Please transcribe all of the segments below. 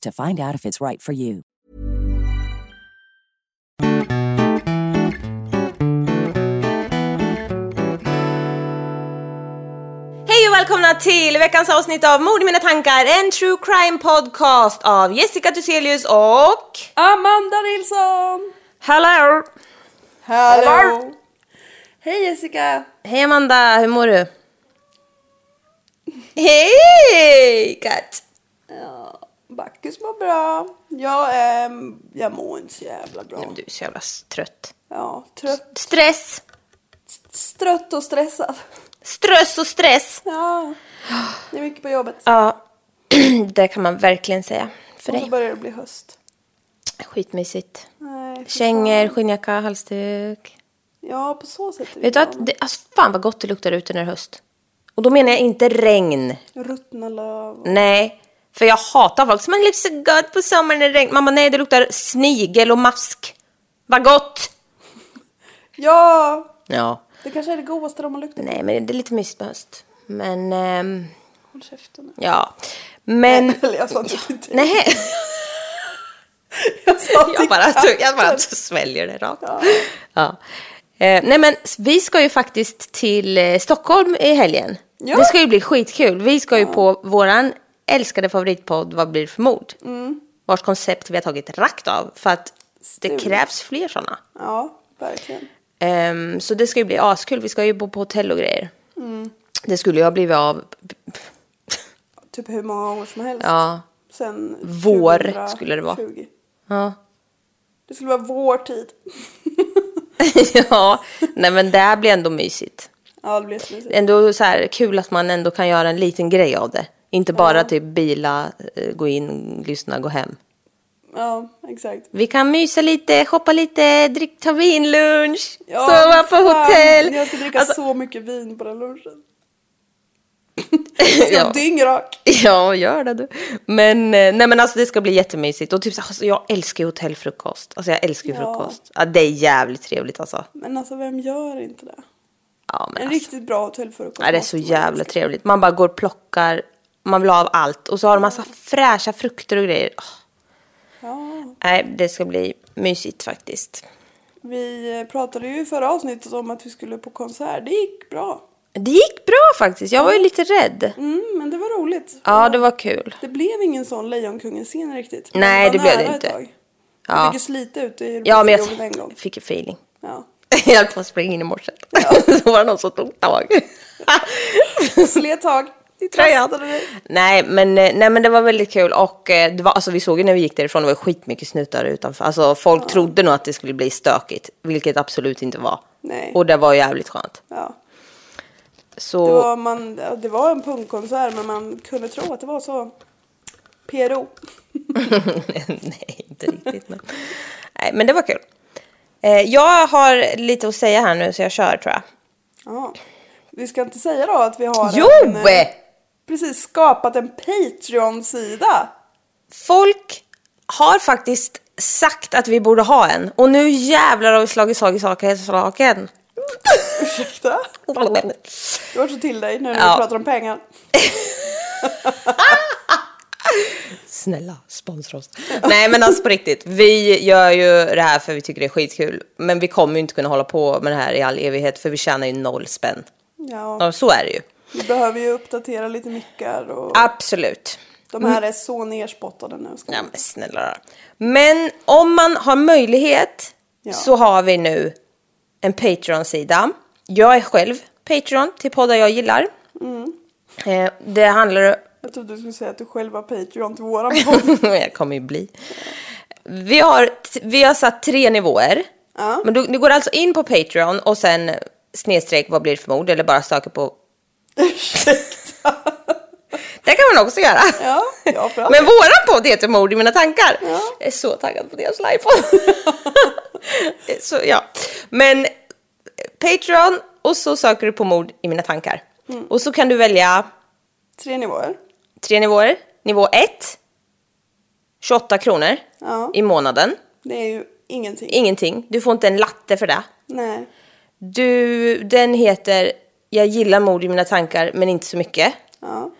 to find out if it's right for you. Hej och välkomna till veckans avsnitt av Mord i mina tankar, en true crime podcast av Jessica Thyselius och... Amanda Nilsson! Hello! Hallå! Hej Jessica! Hej Amanda, hur mår du? Hej katt! Bacchus mår bra. Jag, ehm, jag mår inte så jävla bra. Du är så jävla trött. Ja, trött, Stress! strött och stressad. Stress och stress! Ja, det är mycket på jobbet. Ja, det kan man verkligen säga för Och så dig. börjar det bli höst. Skitmysigt. Nej, Kängor, skinnjacka, halsduk. Ja, på så sätt Vet du att, det, alltså fan vad gott det luktar ute när det är höst. Och då menar jag inte regn. Ruttna löv. Nej, för jag hatar folk som man luktar så gott på sommaren när det regnar. Mamma, nej det luktar snigel och mask. Vad gott! Ja, Ja. det kanske är det godaste de har luktat. Nej, men det är lite mysigt på höst. Men, ehm, Håll käften nu. ja. Men... Eller jag sa inte till dig. Nej, Jag sa till jag bara, katten. jag bara sväljer det rakt. Ja. Eh, nej, men vi ska ju faktiskt till eh, Stockholm i helgen. Ja. Det ska ju bli skitkul. Vi ska ju på våran älskade favoritpodd Vad blir det för mord? Mm. Vars koncept vi har tagit rakt av. För att det Stuligt. krävs fler sådana. Ja, verkligen. Ehm, så det ska ju bli askul. Vi ska ju bo på hotell och grejer. Mm. Det skulle ju ha blivit av Typ hur många år som helst. ja, Sen Vår skulle det vara. 2020. ja. Det skulle vara vår tid. ja, nej men det här blir ändå mysigt. Ja, det blir jättemysigt. Ändå så här kul att man ändå kan göra en liten grej av det. Inte bara typ bila, eh, gå in, lyssna, gå hem. Ja, exakt. Vi kan mysa lite, shoppa lite, drick, ta vinlunch, Ja, sova på hotell. Jag ska dricka Alltså, så mycket vin på den lunchen. Jag ska ja. dyngrak. ja, gör det du. Men, eh, nej men alltså det ska bli jättemysigt. Och typ så, alltså, jag älskar ju hotellfrukost. Alltså jag älskar ju Ja. frukost. Ja, det är jävligt trevligt alltså. Men alltså vem gör inte det? Ja, men En alltså. riktigt bra hotellfrukost. Ja, det är så jävla trevligt. Man bara går och plockar, man vill ha av allt. Och så har de massa fräscha frukter och grejer. Åh, Ja, Nej, det ska bli mysigt faktiskt. vi eh, pratade ju i förra avsnittet om att vi skulle på konsert. Det gick bra. Det gick bra faktiskt. Jag var ju lite rädd. Mm, men det var roligt. Ja, det var kul. Det blev ingen sån Lejonkungen-scen riktigt. Nej, det blev det inte. ett tag. Jag Ja. fick ju slita ut i Ja, men roligt en jag gång. fick en feeling. Ja. Jag höll på att springa in i morse. Så var det någon som tog tag. Slet tag. I tröjan. Nej men, eh, nej men det var väldigt kul och eh, det var, alltså, vi såg ju när vi gick därifrån, det var skitmycket snutar utanför. Alltså folk trodde nog att det skulle bli stökigt, vilket absolut inte var. Nej. Och det var jävligt skönt. Ja. Så, Det, var, man, ja, det var en punkkonsert men man kunde tro att det var så PRO. nej inte riktigt men. Nej men det var kul. Eh, jag har lite att säga här nu så jag kör tror jag. Ja. Vi ska inte säga då att vi har Jo! en, eh, precis skapat en Patreon-sida. Folk har faktiskt sagt att vi borde ha en och nu jävlar har vi slagit slag i saken. saken. Ursäkta? Du var så till dig när du Ja. pratar om pengar. Snälla, sponsra oss. Nej men alltså på riktigt, vi gör ju det här för vi tycker det är skitkul. Men vi kommer ju inte kunna hålla på med det här i all evighet för vi tjänar ju noll spänn. Ja, Ja, så är det ju. Vi behöver ju uppdatera lite mickar och Absolut. de här är så nerspottade nu. Ska Ja men snälla. Men om man har möjlighet Ja. så har vi nu en Patreon-sida. Jag är själv Patreon till poddar jag gillar. Mm. Eh, det handlar Jag trodde du skulle säga att du själv var Patreon till våran podd. jag kommer ju bli. Vi har, vi har satt tre nivåer. Ja. Men du, du går alltså in på Patreon och sen snedstreck vad blir det för mord eller bara söker på... Ursäkta. Det kan man också göra. Ja, ja. Men våran podd heter Mord i mina tankar. Ja. Jag är så taggad på deras livepodd. så ja. Men Patreon och så söker du på Mord i mina tankar. Mm. Och så kan du välja Tre nivåer. tre nivåer. Nivå 1, 28 kronor Ja. i månaden. Det är ju ingenting. Ingenting. Du får inte en latte för det. Nej. Du, den heter Jag gillar mord i mina tankar men inte så mycket. Ja.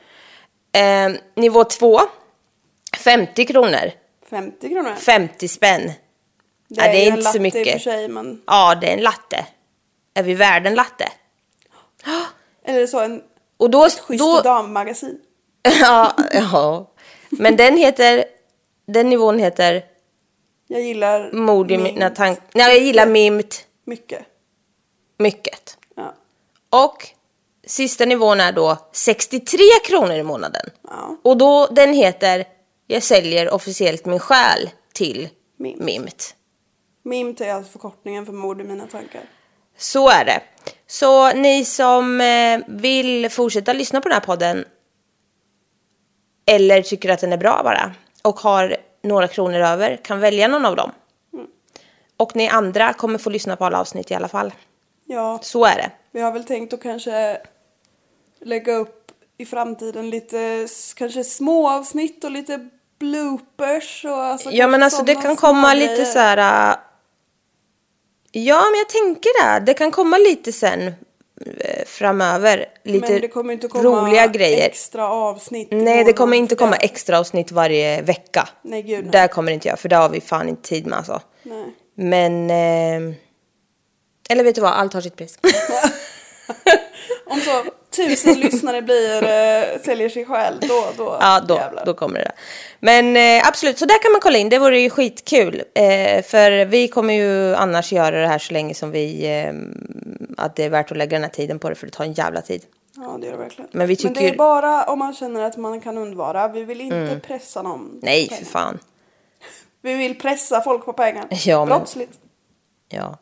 Eh, nivå 2, 50 kronor. 50 kronor. 50 spänn. Det ja, det är en inte så latte i och för sig, men... Ja, det är en latte. Är vi värd en latte? Eller så en Och då... schysst då dammagasin. ja, ja. Men den heter... Den nivån heter Jag gillar Mord i mina tankar. Nej, jag gillar mimt mycket. mycket. Och sista nivån är då 63 kronor i månaden. Ja. Och då, den heter Jag säljer officiellt min själ till Mimt. Mimt. Mimt är alltså förkortningen för mord i mina tankar. Så är det. Så ni som eh, vill fortsätta lyssna på den här podden eller tycker att den är bra bara och har några kronor över kan välja någon av dem. Och ni andra kommer få lyssna på alla avsnitt i alla fall. Ja, Så är det. Vi har väl tänkt att kanske lägga upp i framtiden lite kanske små avsnitt och lite bloopers och alltså Ja men alltså det kan komma grejer. lite så här. äh, Ja men jag tänker det. Det kan komma lite sen eh, framöver. Lite Men det kommer inte komma roliga grejer. extra avsnitt. Nej det kommer inte komma det. extra avsnitt varje vecka. Nej, gud, nej. Där kommer det inte jag för det har vi fan inte tid med alltså. Nej. Men... Eh, eller vet du vad, allt har sitt pris. Om så tusen lyssnare blir, äh, säljer sig själv, då, då, ja, då, jävlar. då kommer det. Men eh, absolut, så där kan man kolla in. Det vore ju skitkul. Eh, för vi kommer ju annars göra det här så länge som vi... Eh, att det är värt att lägga den här tiden på det för det tar en jävla tid. Ja, det gör det verkligen. Men vi Men det tycker- är bara om man känner att man kan undvara. Vi vill inte pressa någon. Nej, för fan. Vi vill pressa folk på pengar. Ja, men- Brottsligt. Ja.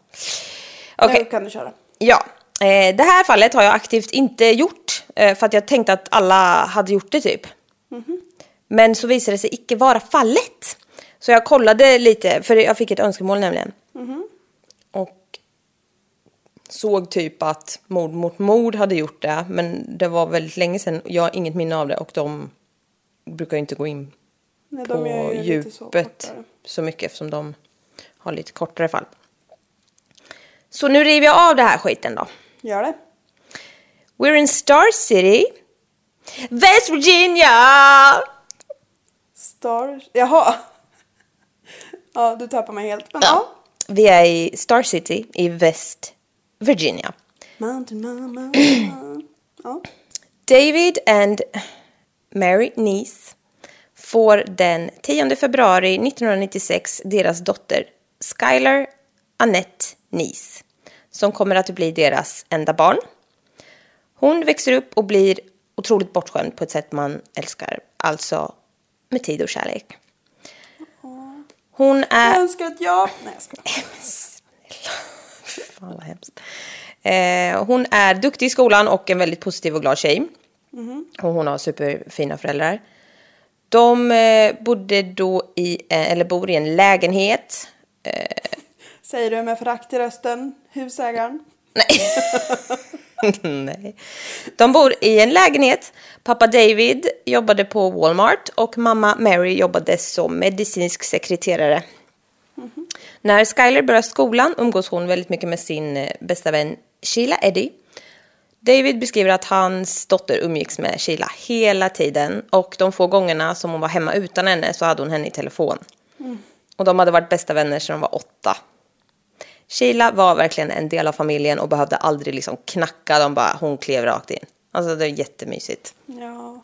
Okej. Nu kan du köra. Ja, eh, det här fallet har jag aktivt inte gjort eh, för att jag tänkte att alla hade gjort det typ. Men så visade det sig icke vara fallet. Så jag kollade lite, för jag fick ett önskemål nämligen. Och såg typ att mord mot mord hade gjort det, men det var väldigt länge sedan. Jag har inget minne av det och de brukar inte gå in Nej, på så djupet kortare. så mycket eftersom de har lite kortare fall. Så nu river jag av det här skiten då. Gör det. We're in Star City, West Virginia! Star... Jaha. Ja, du tappar mig helt. Men ja. Ja, vi är i Star City i West Virginia. Mountain Mama. Ja. David and Mary Neese får den 10 februari 1996 deras dotter Skylar Annette Neese som kommer att bli deras enda barn. Hon växer upp och blir otroligt bortskämd på ett sätt man älskar. Alltså med tid och kärlek. Hon är... Jag önskar att jag... Nej, jag skojar. Fan vad hemskt. Eh, hon är duktig i skolan och en väldigt positiv och glad tjej. Och hon har superfina föräldrar. De eh, bodde då i, eh, eller bor i en lägenhet. Säger du med förakt i rösten, husägaren. Nej. De bor i en lägenhet. Pappa David jobbade på Walmart och mamma Mary jobbade som medicinsk sekreterare. När Skyler börjar skolan umgås hon väldigt mycket med sin eh, bästa vän Sheila Eddie. David beskriver att hans dotter umgicks med Sheila hela tiden och de få gångerna som hon var hemma utan henne så hade hon henne i telefon. Och de hade varit bästa vänner sedan de var åtta. Sheila var verkligen en del av familjen och behövde aldrig liksom knacka, de bara, hon klev rakt in. Alltså det är jättemysigt. Ja.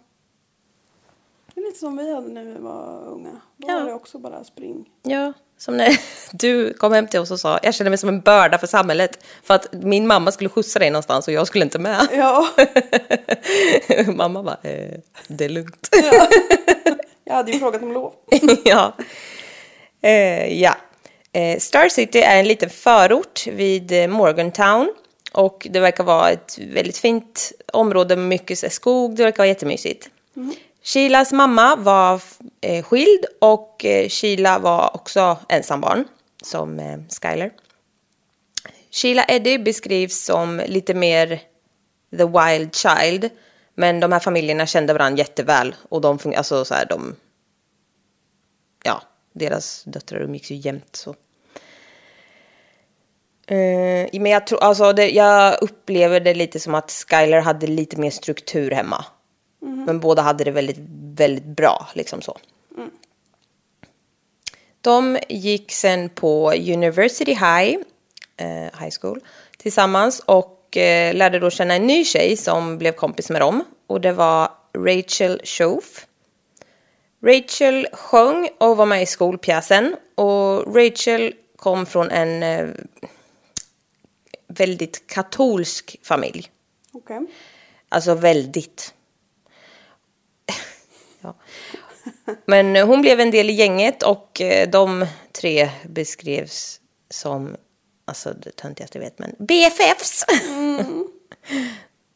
Det är lite som vi hade när vi var unga. Då Ja. var det också bara spring. Ja, som när du kom hem till oss och sa, jag känner mig som en börda för samhället. För att min mamma skulle skjutsa dig någonstans och jag skulle inte med. Ja, mamma bara, eh, det är lugnt. jag hade ju frågat om lov. ja. Eh, ja. Eh, Star City är en liten förort vid eh, Morgantown. Och det verkar vara ett väldigt fint område med mycket skog. Det verkar vara jättemysigt. Sheilas mamma var eh, skild och Sheila var också ensambarn som eh, Skyler. Sheila Eddie beskrivs som lite mer the wild child. Men de här familjerna kände varandra jätteväl och de, alltså, så här, de ja, deras döttrar umgicks ju jämt så. Eh, men jag tror, alltså det, jag upplever det lite som att Skyler hade lite mer struktur hemma. Men båda hade det väldigt, väldigt bra, liksom så. De gick sen på University High, eh, High School, tillsammans och eh, lärde då känna en ny tjej som blev kompis med dem. Och det var Rachel Schoaf. Rachel sjöng och var med i skolpjäsen. Och Rachel kom från en eh, väldigt katolsk familj. Okej. Alltså väldigt. ja. Men hon blev en del i gänget och eh, de tre beskrevs som, alltså det töntigaste jag vet, men BFFs.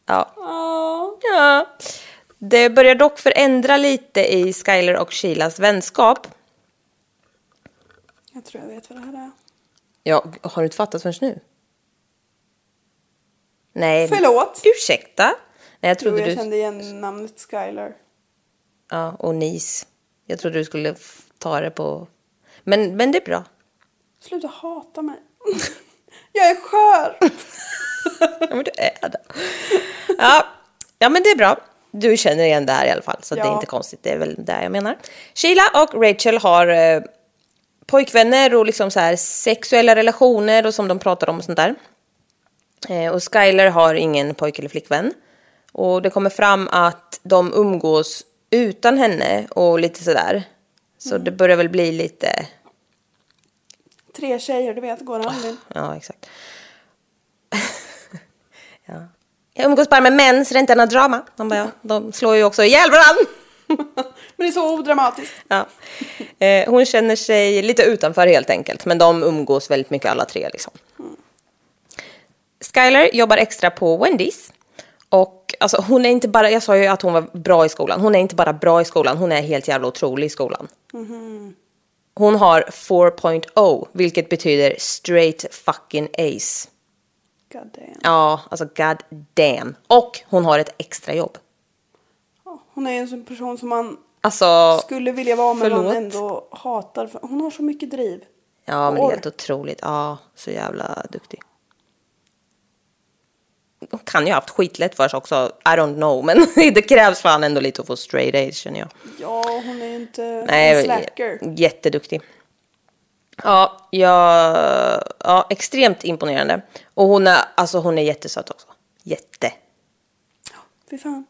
ja. Ja. ja. Det börjar dock förändra lite i Skyler och Sheilas vänskap. Jag tror jag vet vad det här är. Ja, har du inte fattat förrän nu? Nej. Förlåt. Ursäkta? Nej, jag Jo, trodde jag du... kände igen namnet Skylar. Ja, och nis. Jag trodde du skulle ta det på... Men, men det är bra. Sluta hata mig. jag är skör. Ja, men du är det. Ja, ja, men det är bra. Du känner igen det här i alla fall, så det är Ja. inte konstigt. Det är väl det jag menar. Sheila och Rachel har eh, pojkvänner och liksom så här sexuella relationer och som de pratar om och sånt där. Eh, och Skyler har ingen pojk eller flickvän. Och det kommer fram att de umgås utan henne och lite sådär. Så det börjar väl bli lite... Tre tjejer, du vet, går hand in. Ja, exakt. ja. Jag umgås bara med män så det är inte något drama. De, bara, ja, de slår ju också ihjäl varandra. Men det är så odramatiskt. Ja. Eh, hon känner sig lite utanför helt enkelt, men de umgås väldigt mycket alla tre. Liksom. Skyler jobbar extra på Wendy's. Och alltså, hon är inte bara, jag sa ju att hon var bra i skolan. Hon är inte bara bra i skolan, hon är helt jävla otrolig i skolan. Hon har 4.0, vilket betyder straight fucking ace. God damn. Ja, alltså god damn. Och hon har ett extra jobb. Ja, Hon är en sån person som man Alltså, skulle vilja vara förlåt. men ändå hatar. För hon har så mycket driv. Ja, men det är helt otroligt. Ja, så jävla duktig. Kan ju ha haft skitlätt för sig också. I don't know. Men det krävs fan ändå lite att få straight A's känner jag. Ja, hon är ju inte en Nej, slacker. jätteduktig. Ja, ja, ja, extremt imponerande. Och hon är, alltså hon är jättesöt också. Jätte. Fy fan.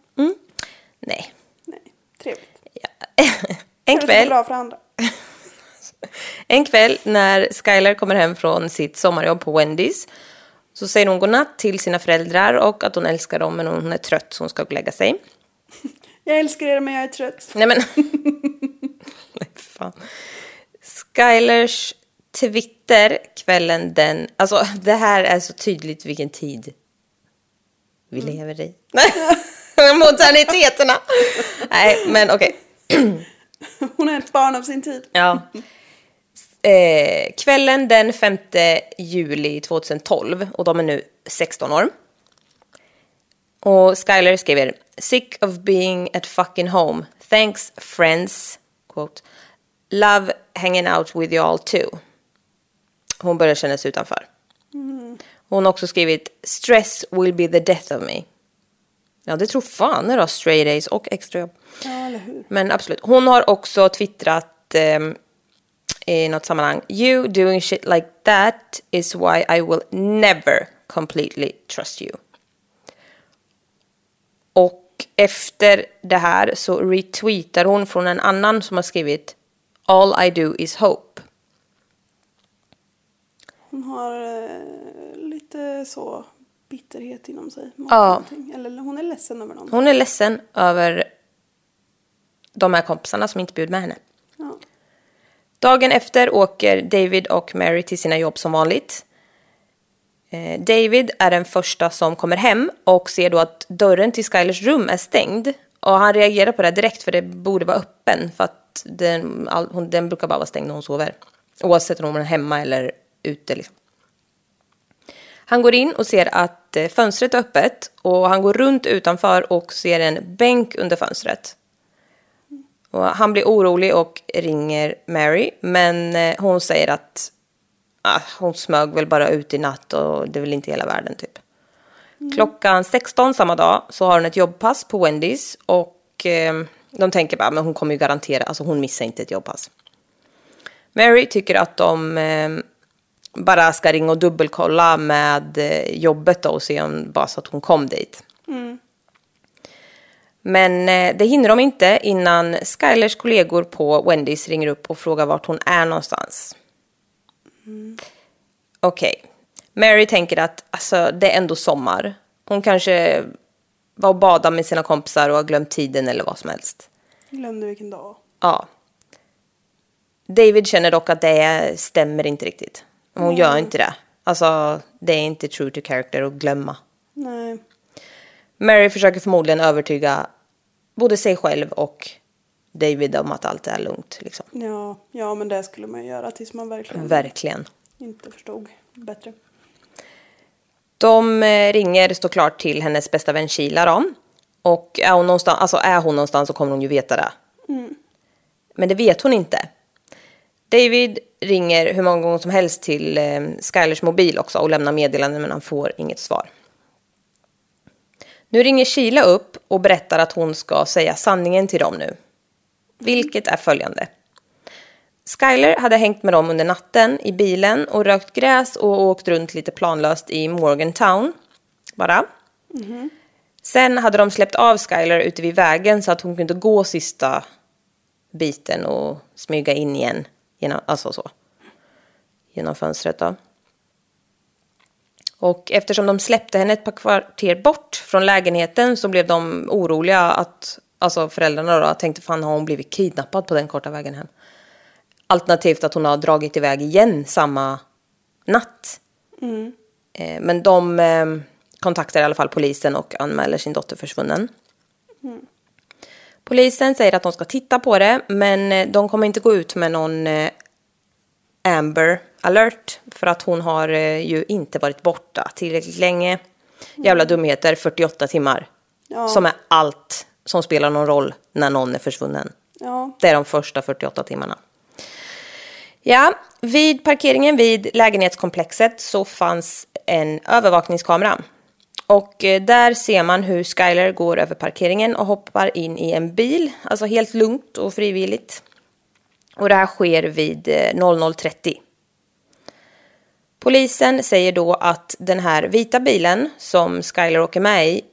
Nej. Nej, trevligt. En det går kväll, bra för andra. en kväll när Skylar kommer hem från sitt sommarjobb på Wendy's så säger hon godnatt till sina föräldrar och att hon älskar dem men hon är trött så hon ska gå och lägga sig. Jag älskar er men jag är trött. Nej men. Nej fan. Skylers Twitter kvällen den, alltså det här är så tydligt vilken tid vi lever i. Moderniteterna. Nej men okej. Hon är ett barn av sin tid. Ja. Eh, kvällen den 5 juli 2012 och de är nu 16 år. Och Skyler skriver Sick of being at fucking home. Thanks friends. Quote. Love hanging out with you all too. Hon börjar känna sig utanför. Hon har också skrivit Stress will be the death of me. Ja, det tror fan det då, stray days och extrajobb. Ja, eller hur. Men absolut. Hon har också twittrat ehm, i något sammanhang. You doing shit like that is why I will never completely trust you. Och efter det här så retweetar hon från en annan som har skrivit All I do is hope. Hon har eh, lite så bitterhet inom sig. Ja. Eller hon är ledsen över någonting. Hon är ledsen över de här kompisarna som inte bjöd med henne. Ja. Dagen efter åker David och Mary till sina jobb som vanligt. Eh, David är den första som kommer hem och ser då att dörren till Skylers rum är stängd. Och han reagerar på det direkt för det borde vara öppen för att den, all, den brukar bara vara stängd när hon sover. Oavsett om hon är hemma eller ute. Liksom. Han går in och ser att eh, fönstret är öppet och han går runt utanför och ser en bänk under fönstret. Och han blir orolig och ringer Mary, men eh, hon säger att ah, hon smög väl bara ut i natt och det är väl inte hela världen typ. Klockan 16 samma dag så har hon ett jobbpass på Wendys och eh, de tänker bara, men hon kommer ju garantera, alltså hon missar inte ett jobbpass. Mary tycker att de eh, bara ska ringa och dubbelkolla med eh, jobbet då och se om bara så att hon kom dit. Men eh, det hinner de inte innan Skylers kollegor på Wendys ringer upp och frågar vart hon är någonstans. Okej. Mary tänker att alltså, det är ändå sommar. Hon kanske var och badade med sina kompisar och har glömt tiden eller vad som helst. Glömde vilken dag. Ja. David känner dock att det stämmer inte riktigt. Hon gör inte det. Alltså, det är inte true to character att glömma. Nej. Mary försöker förmodligen övertyga både sig själv och David om att allt är lugnt. Liksom. Ja, ja, men det skulle man göra tills man verkligen Verkligen. inte förstod bättre. De eh, ringer, står klart till hennes bästa vän Sheila då. Och är hon, någonstans, alltså är hon någonstans så kommer hon ju veta det. Men det vet hon inte. David ringer hur många gånger som helst till eh, Skylers mobil också och lämnar meddelanden men han får inget svar. Nu ringer Kila upp och berättar att hon ska säga sanningen till dem nu. Vilket är följande. Skyler hade hängt med dem under natten i bilen och rökt gräs och åkt runt lite planlöst i Morgantown. Bara. Sen hade de släppt av Skyler ute vid vägen så att hon kunde gå sista biten och smyga in igen. Genom, alltså så. Genom fönstret då. Och eftersom de släppte henne ett par kvarter bort från lägenheten så blev de oroliga att, alltså föräldrarna då, tänkte fan har hon blivit kidnappad på den korta vägen hem. Alternativt att hon har dragit iväg igen samma natt. Eh, men de eh, kontaktar i alla fall polisen och anmäler sin dotter försvunnen. Polisen säger att de ska titta på det, men eh, de kommer inte gå ut med någon eh, Amber alert för att hon har eh, ju inte varit borta tillräckligt länge. Jävla dumheter, 48 timmar. Ja. Som är allt som spelar någon roll när någon är försvunnen. Ja, Det är de första 48 timmarna. Ja, vid parkeringen vid lägenhetskomplexet så fanns en övervakningskamera. Och eh, där ser man hur Skyler går över parkeringen och hoppar in i en bil. Alltså helt lugnt och frivilligt. Och det här sker vid eh, 00.30. Polisen säger då att den här vita bilen som Skyler åker med i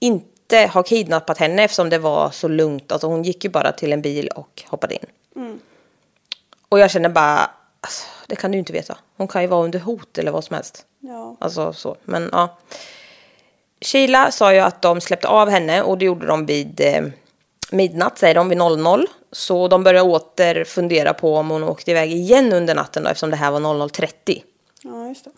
inte har kidnappat henne eftersom det var så lugnt. Alltså hon gick ju bara till en bil och hoppade in. Och jag känner bara, alltså, det kan du inte veta. Hon kan ju vara under hot eller vad som helst. ja. Alltså så, men ja. Sheila sa ju att de släppte av henne och det gjorde de vid eh, midnatt, säger de, vid 00. Så de började åter fundera på om hon åkte iväg igen under natten då, eftersom det här var 00.30. Ja, just det.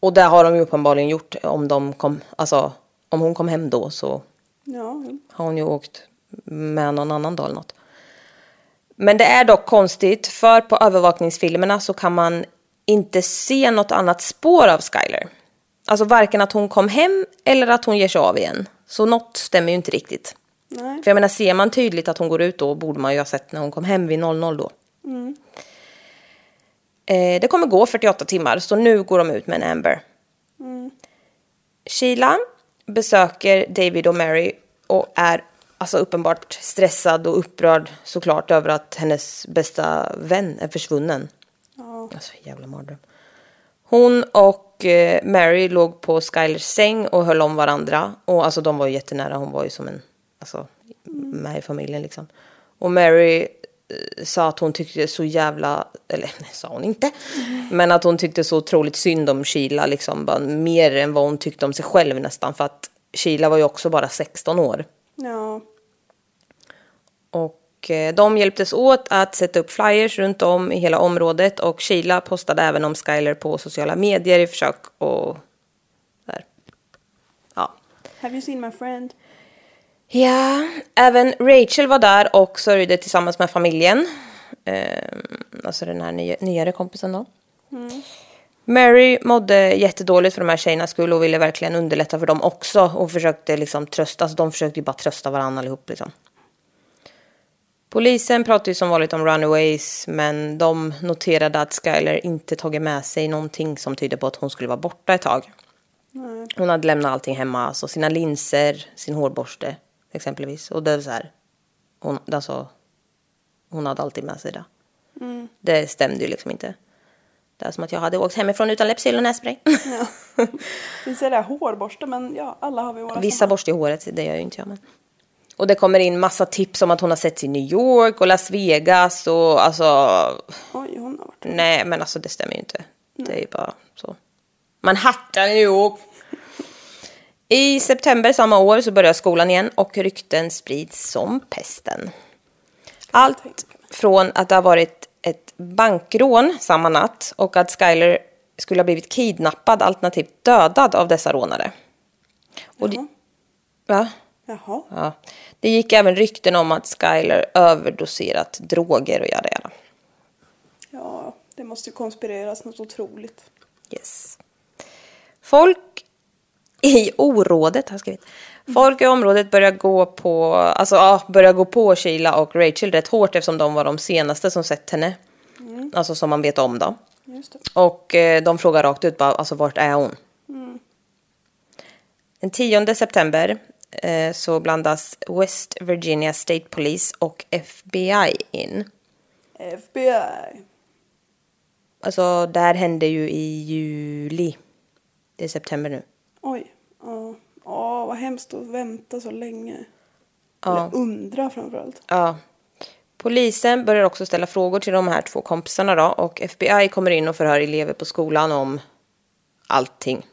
Och det har de ju uppenbarligen gjort om de kom, alltså om hon kom hem då så Ja, har hon ju åkt med någon annan dag eller något. Men det är dock konstigt för på övervakningsfilmerna så kan man inte se något annat spår av Skyler. Alltså varken att hon kom hem eller att hon ger sig av igen. Så något stämmer ju inte riktigt. Nej. För jag menar, ser man tydligt att hon går ut då borde man ju ha sett när hon kom hem vid 00 då. Eh, det kommer gå 48 timmar, så nu går de ut med en Amber. Sheila besöker David och Mary och är alltså uppenbart stressad och upprörd såklart över att hennes bästa vän är försvunnen. Alltså jävla mardröm. Hon och eh, Mary låg på Skylers säng och höll om varandra. Och alltså de var ju jättenära, hon var ju som en, alltså med i familjen liksom. Och Mary eh, sa att hon tyckte så jävla, eller nej, sa hon inte. Men att hon tyckte så otroligt synd om Sheila liksom. Bara, mer än vad hon tyckte om sig själv nästan. För att Sheila var ju också bara 16 år. Ja, Och eh, de hjälptes åt att sätta upp flyers runt om i hela området och Sheila postade även om Skyler på sociala medier i försök och där. Ja. have you seen my friend? Ja, även Rachel var där och sörjde tillsammans med familjen. Ehm, alltså den här nya, nyare kompisen då. Mary mådde jättedåligt för de här tjejernas skull och ville verkligen underlätta för dem också. Och försökte liksom trösta, alltså de försökte ju bara trösta varandra allihop liksom. Polisen pratade ju som vanligt om runaways men de noterade att Skyler inte tagit med sig någonting som tyder på att hon skulle vara borta ett tag. Hon hade lämnat allting hemma, alltså sina linser, sin hårborste exempelvis. Och det är så här, hon, alltså, hon hade alltid med sig det. Det stämde ju liksom inte. Det är som att jag hade åkt hemifrån utan läppsyl och nässpray. Finns det där hårborste men ja, alla har vi våra Vissa såna. borstar i håret, det gör ju inte jag. Men. Och det kommer in massa tips om att hon har sett i New York och Las Vegas och alltså... Oj, hon har varit Nej, men alltså det stämmer ju inte. Det är ju bara så. Manhattan, New York. I september samma år så börjar skolan igen och rykten sprids som pesten. Allt från att det har varit ett bankrån samma natt och att Skyler skulle ha blivit kidnappad alternativt dödad av dessa rånare. Och det, va? Jaha. Ja. Det gick även rykten om att Skyler överdoserat droger och jada jada. Ja, det måste ju konspireras något otroligt. Yes. Folk i orådet har skrivit. Folk i området börjar gå på, alltså ja, börjar gå på Sheila och Rachel rätt hårt eftersom de var de senaste som sett henne. Alltså som man vet om då. Och eh, de frågar rakt ut bara, alltså vart är hon? Den 10 september eh, så blandas West Virginia State Police och FBI in. FBI. Alltså det här hände ju i juli. Det är september nu. Oj. Ja, ja vad hemskt att vänta så länge. Ja. Eller undra framförallt. Ja. Polisen börjar också ställa frågor till de här två kompisarna då och FBI kommer in och förhör elever på skolan om allting.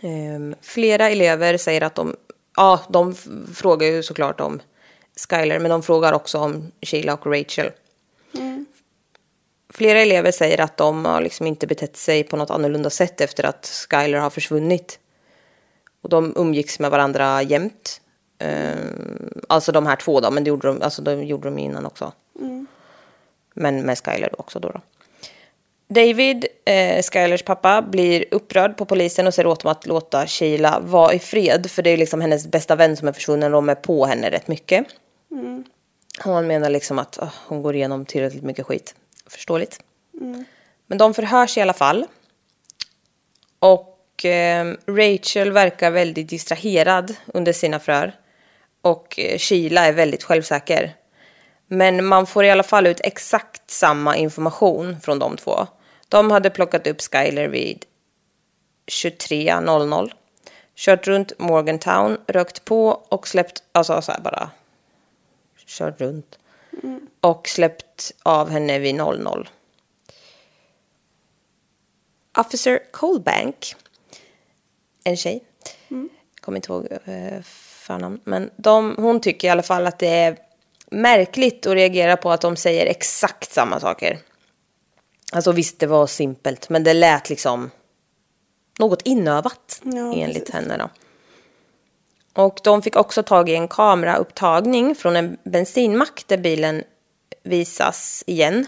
Ehm, flera elever säger att de, ja de frågar ju såklart om Skyler men de frågar också om Sheila och Rachel. Flera elever säger att de har liksom inte betett sig på något annorlunda sätt efter att Skyler har försvunnit. Och de umgicks med varandra jämt. Ehm, alltså de här två då, men det gjorde de, alltså de gjorde de innan också. Men med Skyler också då. då. David, eh, Skylers pappa, blir upprörd på polisen och säger åt dem att låta Sheila vara i fred. För det är liksom hennes bästa vän som är försvunnen och de är på henne rätt mycket. Och han menar liksom att åh, hon går igenom tillräckligt mycket skit. Förståeligt. Men de förhörs i alla fall. Och eh, Rachel verkar väldigt distraherad under sina förhör. Och eh, Sheila är väldigt självsäker. Men man får i alla fall ut exakt samma information från de två. De hade plockat upp Skyler vid 23.00. Kört runt Morgantown, rökt på och släppt, alltså så här bara kört runt. Och släppt av henne vid 00. Officer Colbank en tjej. Kommer inte ihåg eh, förnamn. Men de, hon tycker i alla fall att det är märkligt att reagera på att de säger exakt samma saker. Alltså visst, det var simpelt, men det lät liksom något inövat Ja, enligt precis. henne då. Och de fick också tag i en kameraupptagning från en bensinmack där bilen visas igen.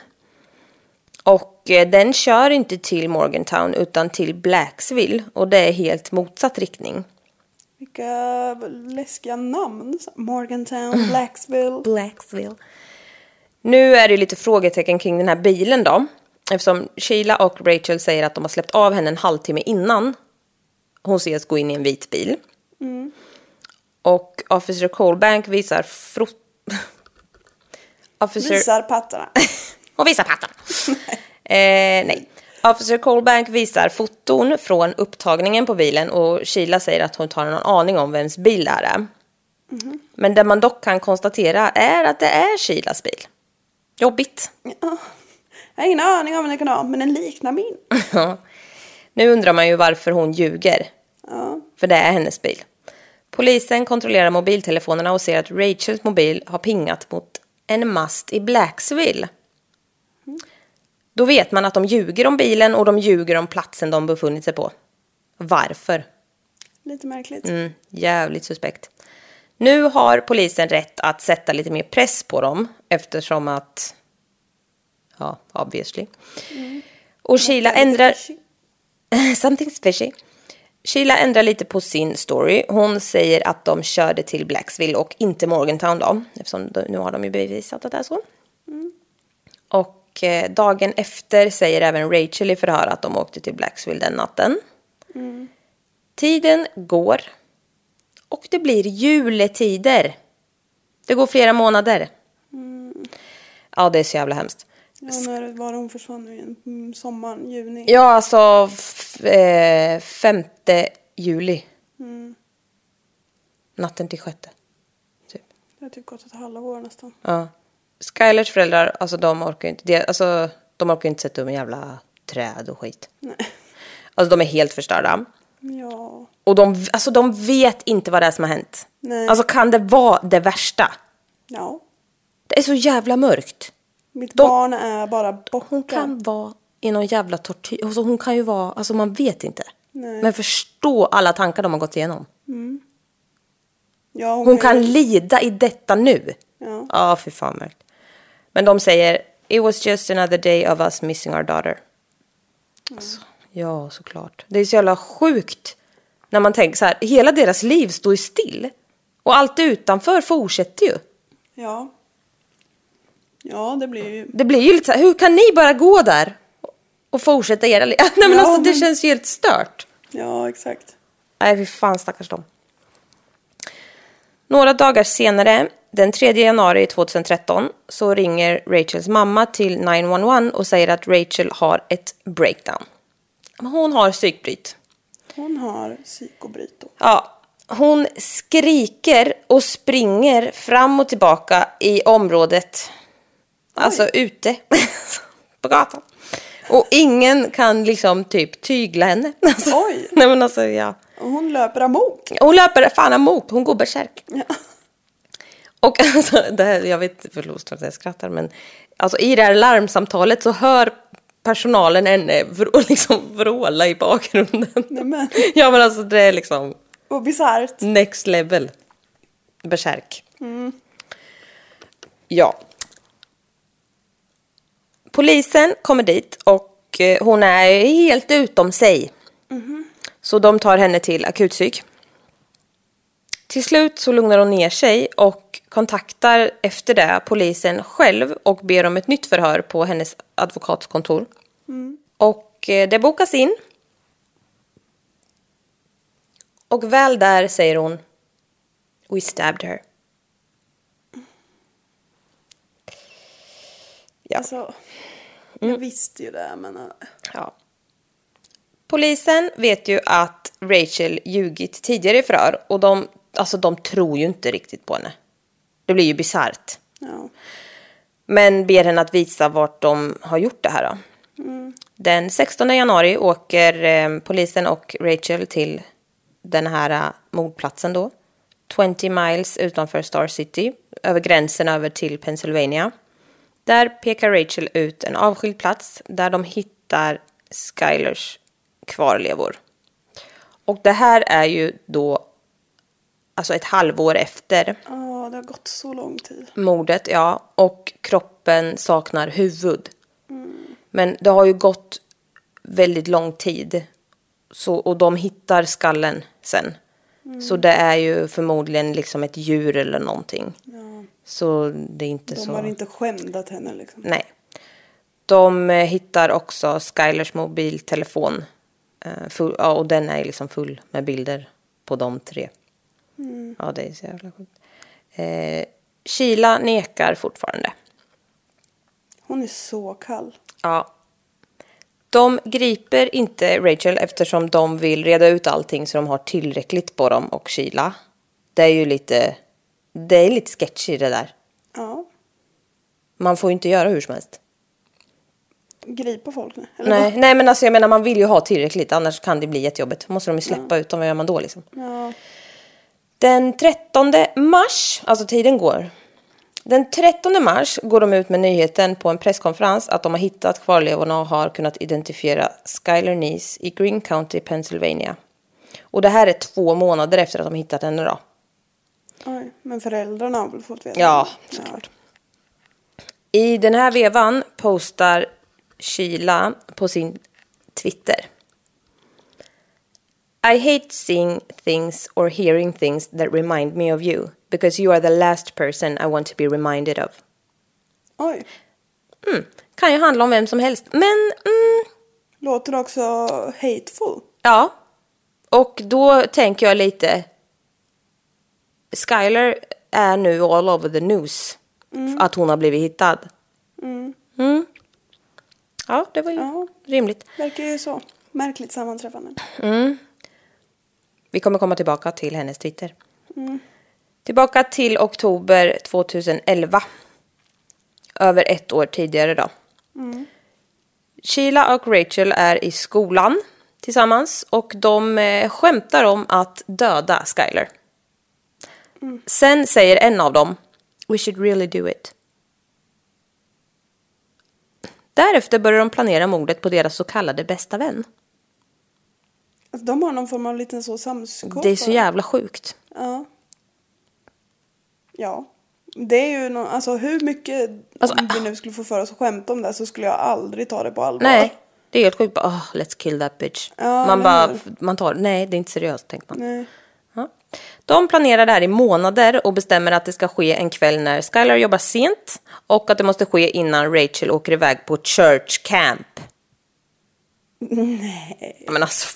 Och eh, den kör inte till Morgantown utan till Blacksville och det är helt motsatt riktning. Vilka läskiga namn. Morgantown, Blacksville. Blacksville. Nu är det lite frågetecken kring den här bilen då. Eftersom Sheila och Rachel säger att de har släppt av henne en halvtimme innan hon ses gå in i en vit bil. Och Officer Colbank visar frot... Officer... Visar pattarna. Och visar pattarna. eh, nej. Officer Colbank visar foton från upptagningen på bilen och Sheila säger att hon inte har någon aning om vems bil det här är. Men det man dock kan konstatera är att det är Sheilas bil. Jobbigt. Jag har ingen aning om vad det kan ha, men den liknar min. Nu undrar man ju varför hon ljuger. Ja. För det är hennes bil. Polisen kontrollerar mobiltelefonerna och ser att Rachels mobil har pingat mot en mast i Blacksville. Då vet man att de ljuger om bilen och de ljuger om platsen de befunnit sig på. Varför? Lite märkligt. Mm, jävligt suspekt. Nu har polisen rätt att sätta lite mer press på dem eftersom att... Ja, obviously. Och Sheila ändrar... fishy. Something's fishy. Sheila ändrar lite på sin story. Hon säger att de körde till Blacksville och inte Morgantown då. Eftersom nu har de ju bevisat att det är så. Och eh, dagen efter säger även Rachel i förhör att de åkte till Blacksville den natten. Tiden går. Och det blir juletider. Det går flera månader. Ja, det är så jävla hemskt. Ja, när var hon försvann nu igen? Mm, Sommaren, juni. Ja, alltså eh, femte juli. Natten till sjätte. Typ. Det har typ gått ett halvår nästan. Ja. Skylers föräldrar, alltså de orkar inte, det, alltså, de orkar inte sätta upp en jävla träd och skit. Nej. Alltså de är helt förstörda. Ja. Och de, alltså, de vet inte vad det är som har hänt. Nej. Alltså kan det vara det värsta? Ja. Det är så jävla mörkt. Mitt De- barn är bara borta. Hon kan vara i någon jävla tortyr. Alltså hon kan ju vara, alltså man vet inte. Nej. Men förstå alla tankar de har gått igenom. ja, Hon kan ju- lida i detta nu. Ja. Ja, fy fan mörkt. Men de säger, it was just another day of us missing our daughter. Alltså, ja, såklart. Det är så jävla sjukt. När man tänker så här, hela deras liv står ju still. Och allt utanför fortsätter ju. Ja. Ja, det blir ju... Det blir ju lite så här, hur kan ni bara gå där? Och fortsätta era liv? Nej men Ja, alltså det men- känns ju helt stört. Ja, exakt. Nej, fy fan stackars dem. Några dagar senare, den 3 januari 2013, så ringer Rachels mamma till 911 och säger att Rachel har ett breakdown. Hon har psykbryt. Hon har psykobryto. Ja, hon skriker och springer fram och tillbaka i området. Alltså ute på gatan. Och ingen kan liksom typ tygla henne. Alltså, Oj. Nej men alltså ja. Hon löper amok. Hon löper fan emot, hon går bärsärk. Ja. Och alltså, det här, jag vet, förlåt att jag skrattar, men alltså i det här larmsamtalet så hör personalen henne vrå, liksom vråla i bakgrunden. Nämen. Ja men alltså det är liksom Och bisarrt. next level. Bärsärk. Ja. Polisen kommer dit och eh, hon är helt utom sig. Så de tar henne till akutpsyk. Till slut så lugnar hon ner sig och kontaktar efter det polisen själv och ber om ett nytt förhör på hennes advokatskontor. Och eh, det bokas in. Och väl där säger hon We stabbed her. Ja. Alltså, jag visste ju det, men... äh, Ja. Polisen vet ju att Rachel ljugit tidigare i förhör och de, alltså, de tror ju inte riktigt på henne. Det blir ju bisarrt. Ja. Men ber henne att visa vart de har gjort det här då. Den 16 januari åker eh, polisen och Rachel till den här äh, mordplatsen då. 20 miles utanför Star City, över gränsen över till Pennsylvania. Där pekar Rachel ut en avskild plats där de hittar Skylers kvarlevor. Och det här är ju då alltså ett halvår efter Ja, det har gått så lång tid. mordet, ja. Och kroppen saknar huvud. Men det har ju gått väldigt lång tid. Så, och de hittar skallen sen. Så det är ju förmodligen liksom ett djur eller någonting. Så det är inte De så... har inte skändat henne liksom. Nej. De eh, hittar också Skylers mobiltelefon. Eh, full, ja, och den är liksom full med bilder på de tre. Ja, det är så jävla sjukt. Eh, Sheila nekar fortfarande. Hon är så kall. Ja. De griper inte Rachel eftersom de vill reda ut allting så de har tillräckligt på dem och Sheila. Det är ju lite, det är lite sketchy det där. Ja. Man får ju inte göra hur som helst. Gripa folk nu. Eller Nej, vad? nej, men alltså jag menar man vill ju ha tillräckligt annars kan det bli jättejobbigt. måste de ju släppa ut dem, vad gör man då liksom? Ja. Den 13 mars, alltså tiden går. Den 13 mars går de ut med nyheten på en presskonferens att de har hittat kvarlevorna och har kunnat identifiera Skyler Neese i Greene County, Pennsylvania. Och det här är två månader efter att de hittat henne då. Oj, men föräldrarna har väl fått veta? Ja, såklart. I den här vevan postar Sheila på sin Twitter. I hate seeing things or hearing things that remind me of you because you are the last person I want to be reminded of. Oj. Kan ju handla om vem som helst, men mm, Låter också hateful. ja. Och då tänker jag lite. Skyler är nu all over the news. Att hon har blivit hittad. Mm. Ja, det var ju Ja. rimligt. Verkar ju så. Märkligt sammanträffande. Vi kommer komma tillbaka till hennes Twitter. Tillbaka till oktober 2011. Över ett år tidigare då. Sheila och Rachel är i skolan tillsammans och de eh, skämtar om att döda Skyler. Sen säger en av dem We should really do it. Därefter börjar de planera mordet på deras så kallade bästa vän. Alltså, de har någon form av liten så samskap. Det är så jävla sjukt. Ja. Ja. Det är ju nå alltså hur mycket, Alltså, om vi nu skulle få för oss att skämta om det så skulle jag aldrig ta det på allvar. Nej, det är helt sjukt. Oh, let's kill that bitch. Ja, man bara, man tar, nej det är inte seriöst tänker man. Nej. De planerar det här i månader och bestämmer att det ska ske en kväll när Skylar jobbar sent och att det måste ske innan Rachel åker iväg på church camp. Nej. Men alltså,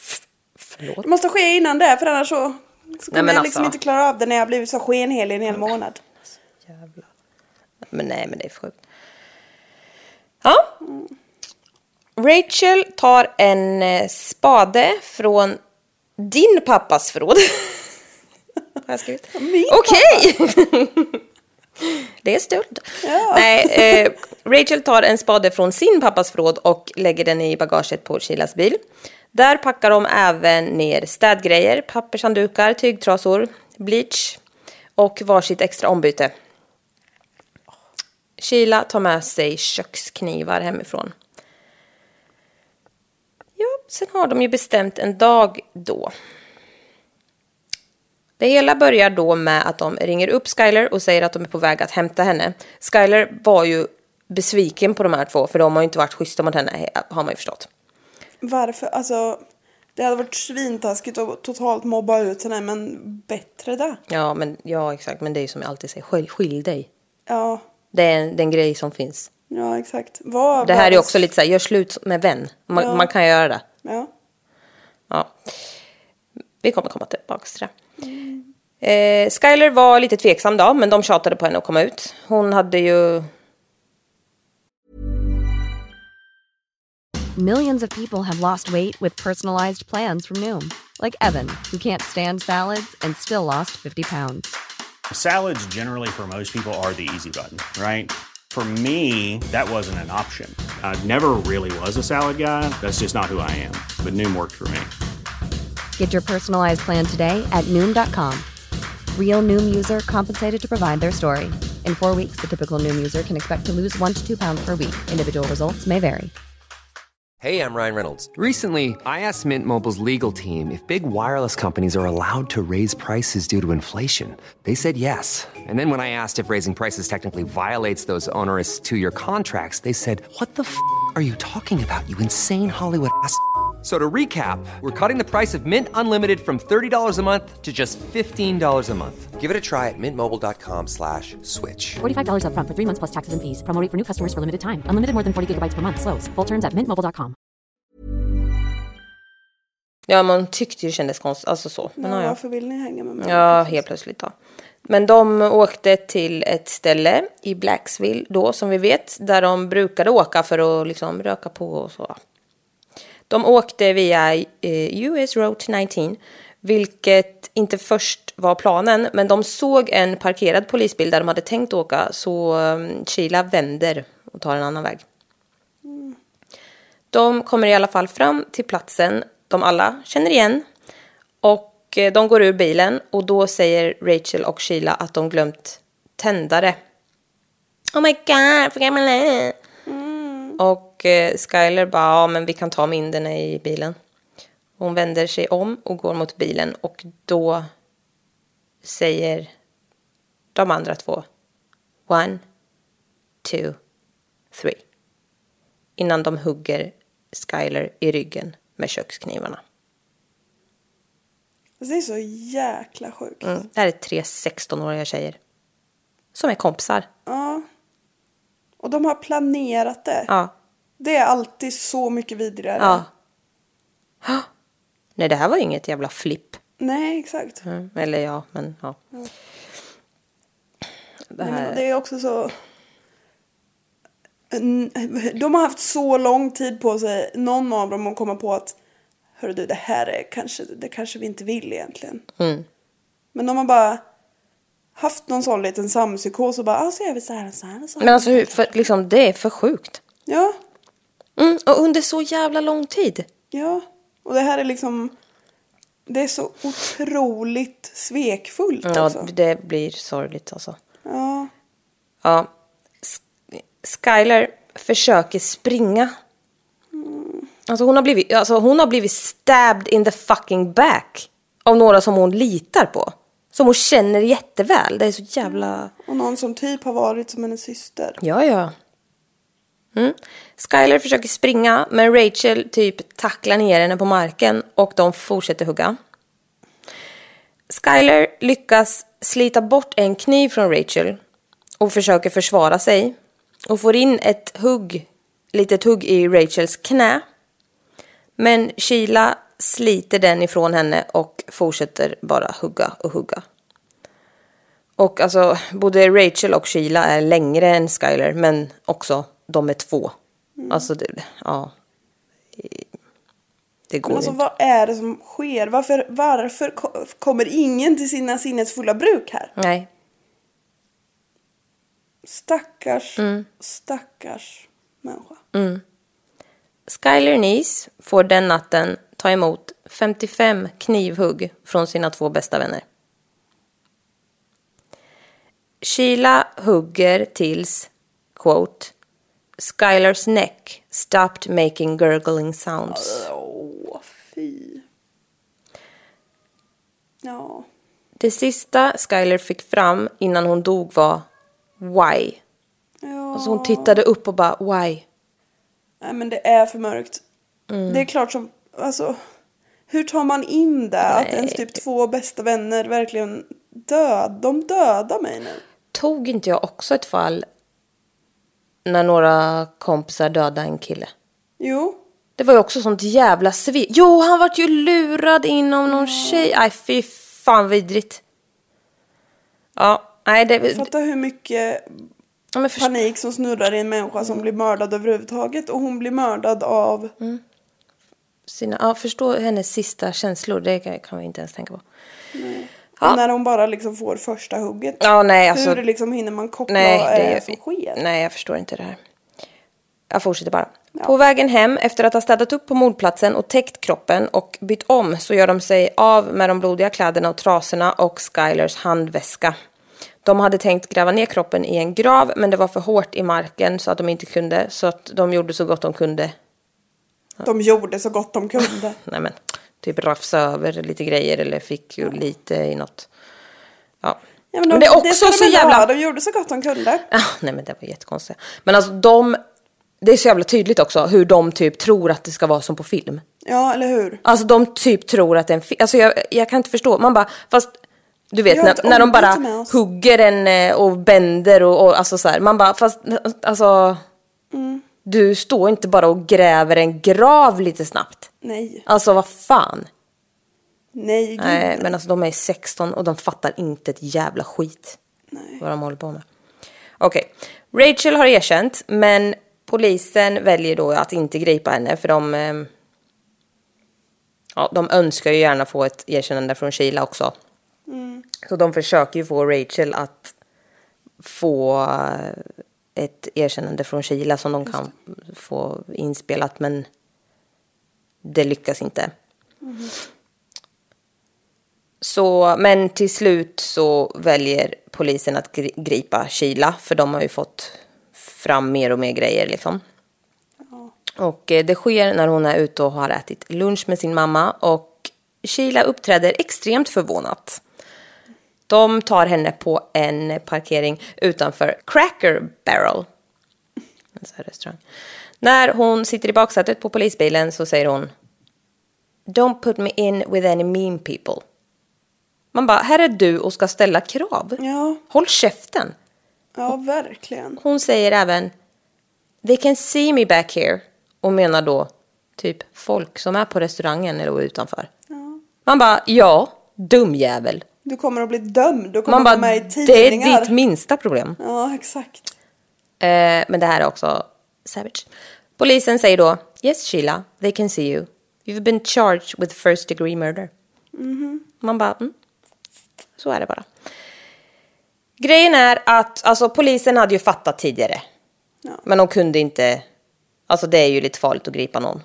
förlåt. Det måste ske innan det för annars så, så kommer men jag liksom alltså. inte klara av det när jag blivit så skenhelig en hel månad. Jävlar. Men nej, men det är sjukt. Ja. Rachel tar en eh, spade från din pappas förråd. Har jag skrivit? Okej! det är stöld. Nej, eh, Rachel tar en spade från sin pappas förråd och lägger den i bagaget på Shilas bil. Där packar de även ner städgrejer, pappershanddukar, tygtrasor, bleach och varsitt extra ombyte. Sheila tar med sig köksknivar hemifrån. Ja, sen har de ju bestämt en dag då. Det hela börjar då med att de ringer upp Skyler och säger att de är på väg att hämta henne. Skyler var ju besviken på de här två för de har ju inte varit schyssta mot henne har man ju förstått. Varför? Alltså, det hade varit svintaskigt att totalt mobba ut henne men bättre det. Ja, men, ja exakt, men det är ju som jag alltid säger, skilj, skilj dig. Ja, Det är en, det är en grej som finns. ja exakt. Vad Det här är också lite så här, gör slut med vän. Man, Ja. man kan göra det. Ja. Ja. Vi kommer komma tillbaka till det. Eh, Skyler var lite tveksam då, men de tjatade på henne att komma ut. Hon hade ju... Millions of people have lost weight with personalized plans from Noom, like Evan, who can't stand salads and still lost 50 pounds. Salads, generally, for most people, are the easy button, right? For me, that wasn't an option. I never really was a salad guy. That's just not who I am. But Noom worked for me. Get your personalized plan today at Noom.com. Real Noom user compensated to provide their story. In four weeks, the typical Noom user can expect to lose one to two pounds per week. Individual results may vary. Hey, I'm Ryan Reynolds. Recently, I asked Mint Mobile's legal team if big wireless companies are allowed to raise prices due to inflation. They said yes. And then when I asked if raising prices technically violates those onerous two year contracts, they said, What the f are you talking about, you insane Hollywood ass? So to recap, we're cutting the price of Mint Unlimited from $30 a month to just $15 a month. Give it a try at mintmobile.com slash switch. $45 upfront for three months plus taxes and fees. Promo for new customers for limited time. Unlimited more than 40 gigabytes per month. Slows. Full terms at mintmobile.com. Ja, man tyckte ju det kändes konstigt. Alltså så. Men, ja. varför vill ni hänga med mig? Ja, helt plötsligt då. Men de åkte till ett ställe i Blacksville då, som vi vet, där de brukade åka för att liksom röka på och så. De åkte via eh, US Route 19, vilket inte först var planen, men de såg en parkerad polisbil där de hade tänkt åka, så um, Sheila vänder och tar en annan väg. De kommer i alla fall fram till platsen de alla känner igen. Och eh, de går ur bilen och då säger Rachel och Sheila att de glömt tändare. Oh my god, för gammal är jag?" Och eh, Skyler bara, ja men vi kan ta mynderna i bilen. Hon vänder sig om och går mot bilen och då säger de andra två One, two, three. Innan de hugger Skyler i ryggen med köksknivarna. Alltså, det är så jäkla sjukt. Mm. Det här är tre 16-åriga tjejer. Som är kompisar. Ja. Och de har planerat det. Ja. Det är alltid så mycket vidrigare. Ja. Nej, det här var inget jävla flipp. Nej, exakt. Mm. Eller ja, men ja. Det Nej, här... men det är också så... De har haft så lång tid på sig, någon av dem, att komma på att Hörru du, det här är kanske, det kanske vi inte vill egentligen. Mm. Men de har bara haft någon sån liten sampsykos och bara, ah, så gör vi så här och så här och så här. Men alltså, för, liksom, det är för sjukt. Ja, Mm. Och under så jävla lång tid. ja. Och det här är liksom, det är så otroligt svekfullt Ja, också. det blir sorgligt alltså. Ja. Ja. Skyler försöker springa. Alltså hon, har blivit, alltså hon har blivit stabbed in the fucking back. Av några som hon litar på. Som hon känner jätteväl. Det är så jävla... Och någon som typ har varit som hennes syster. Ja, ja. Mm. Skyler försöker springa, men Rachel typ tacklar ner henne på marken och de fortsätter hugga. Skyler lyckas slita bort en kniv från Rachel och försöker försvara sig och får in ett hugg, litet hugg i Rachels knä. Men Sheila sliter den ifrån henne och fortsätter bara hugga och hugga. Och alltså, både Rachel och Sheila är längre än Skyler, men också de är två. Alltså, det, ja. Det går Men alltså inte. vad är det som sker? Varför, varför ko- kommer ingen till sina sinnesfulla bruk här? Nej. Stackars, Mm. stackars människa. Skyler Nice får den natten ta emot 55 knivhugg från sina två bästa vänner. Sheila hugger tills, quote, Skylers neck stopped making gurgling sounds. Åh, fy. Ja. Det sista Skyler fick fram innan hon dog var why. ja. Alltså hon tittade upp och bara why. Nej men det är för mörkt. Mm. Det är klart som, alltså. Hur tar man in det? Att ens typ två bästa vänner verkligen död. De dödar mig nu. Tog inte jag också ett fall när några kompisar dödade en kille? Jo. Det var ju också sånt jävla svek. Jo, han vart ju lurad in av någon tjej. Nej, fy fan vidrigt. Ja, nej det... Fatta hur mycket Ja, först... panik som snurrar i en människa som blir mördad överhuvudtaget. Och hon blir mördad av... Sina... Ja, förstå hennes sista känslor. Det kan vi inte ens tänka på. När hon bara liksom får första hugget. Ja, nej alltså. Hur liksom hinner man koppla Nej, vad är det det som sker? Nej, jag förstår inte det här. Jag fortsätter bara. På vägen hem efter att ha städat upp på mordplatsen och täckt kroppen och bytt om så gör de sig av med de blodiga kläderna och trasorna och Skylers handväska. De hade tänkt gräva ner kroppen i en grav men det var för hårt i marken så att de inte kunde så att de gjorde så gott de kunde. De gjorde så gott de kunde. Nej men, typ rafsa över lite grejer eller fick ju lite i något. Ja. Ja, men de, Men det är också ska de så ändå jävla- ha. De gjorde så gott de kunde. Ah, nej men det var jättekonstigt. Men alltså de, det är så jävla tydligt också hur de typ tror att det ska vara som på film. Ja, eller hur? Alltså de typ tror att det är en film. Alltså jag, jag kan inte förstå. Man bara, fast du vet när, när de bara hugger en eh, och bänder och, och alltså så här. Man bara, fast alltså. Mm. Du står inte bara och gräver en grav lite snabbt. Nej. Alltså vad fan. Nej, gud. Nej, men alltså de är 16 och de fattar inte ett jävla skit. Nej. Vad de håller på med. Okej, Rachel har erkänt, men polisen väljer då att inte gripa henne för de... ehm, ja, de önskar ju gärna få ett erkännande från Sheila också. Så de försöker ju få Rachel att få eh, ett erkännande från Sheila som de kan få inspelat, men det lyckas inte. Så, men till slut så väljer polisen att gri- gripa Sheila för de har ju fått fram mer och mer grejer liksom. Och eh, det sker när hon är ute och har ätit lunch med sin mamma och Sheila uppträder extremt förvånat. De tar henne på en parkering utanför Cracker Barrel. En här restaurang. När hon sitter i baksätet på polisbilen så säger hon Don't put me in with any mean people. Man bara, här är du och ska ställa krav. Ja. Håll käften. Ja, verkligen. Hon säger även They can see me back here. Och menar då typ folk som är på restaurangen eller utanför. Man bara, ja, dum jävel. Du kommer att bli dömd. Du kommer Man bara, med i det är tidningar. ditt minsta problem. Ja, exakt. Eh, men det här är också savage. Polisen säger då, yes Sheila, they can see you. You've been charged with first degree murder. Man bara, mm. så är det bara. Grejen är att alltså, polisen hade ju fattat tidigare. Men de kunde inte, alltså det är ju lite farligt att gripa någon.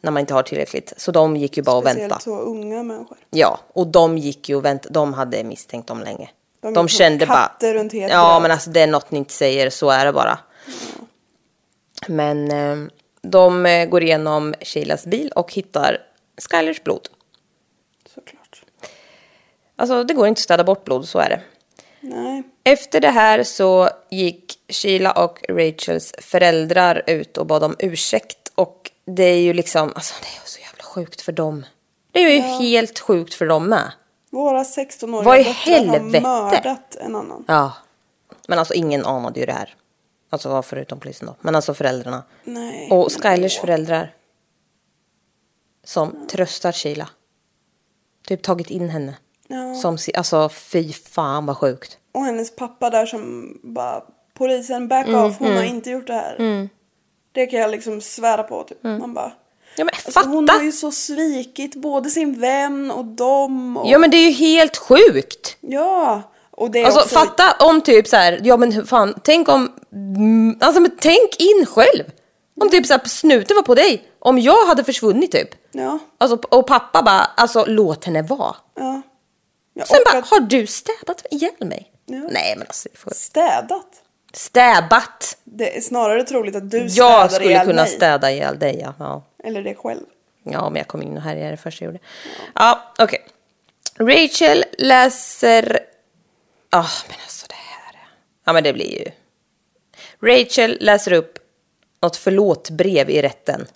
När man inte har tillräckligt. Så de gick ju bara och Speciellt väntade. så unga människor. Ja, och de gick ju och väntade. De hade misstänkt dem länge. De De, kände bara... runt het Ja, gröt. men alltså det är något ni inte säger, så är det bara. Men eh, de eh, går igenom Sheilas bil och hittar Skylers blod. Såklart. Alltså det går inte att städa bort blod, så är det. Nej. Efter det här så gick Sheila och Rachels föräldrar ut och bad om ursäkt. Och det är ju liksom, alltså det är så jävla sjukt för dem. Det är ju helt sjukt för dem med. Våra 16-åriga Vad i döttrar har mördat en annan. Ja. Men alltså ingen anade ju det här. Alltså förutom polisen då. Men alltså föräldrarna. Nej. Och Skylers föräldrar. Som tröstar Sheila. Typ tagit in henne. Ja. Som, alltså fy fan vad sjukt. Och hennes pappa där som bara polisen back Mm, off, hon har inte gjort det här. Det kan jag liksom svära på typ. Man bara. Ja men Alltså, fatta! hon har ju så svikit både sin vän och dem. Och, Ja men det är ju helt sjukt! ja. Och det är Alltså också, fatta om typ så här, ja men fan, tänk om, mm, alltså men tänk in själv! Om typ så här, snuten var på dig, om jag hade försvunnit typ. Ja. Alltså, och pappa bara, alltså låt henne vara. ja. ja Sen bara, att- har du stäbat ihjäl mig? Ja. Nej men alltså, får... Städat. Stäbat! Det är snarare troligt att du städar Jag skulle ihjäl kunna mig. städa ihjäl dig ja. ja. Eller det själv. Ja, men jag kom in och här är det första jag gjorde. Ja, okej. Rachel läser... Ja, men alltså det här... Ja, men det blir ju... Rachel läser upp något förlåtbrev i rätten.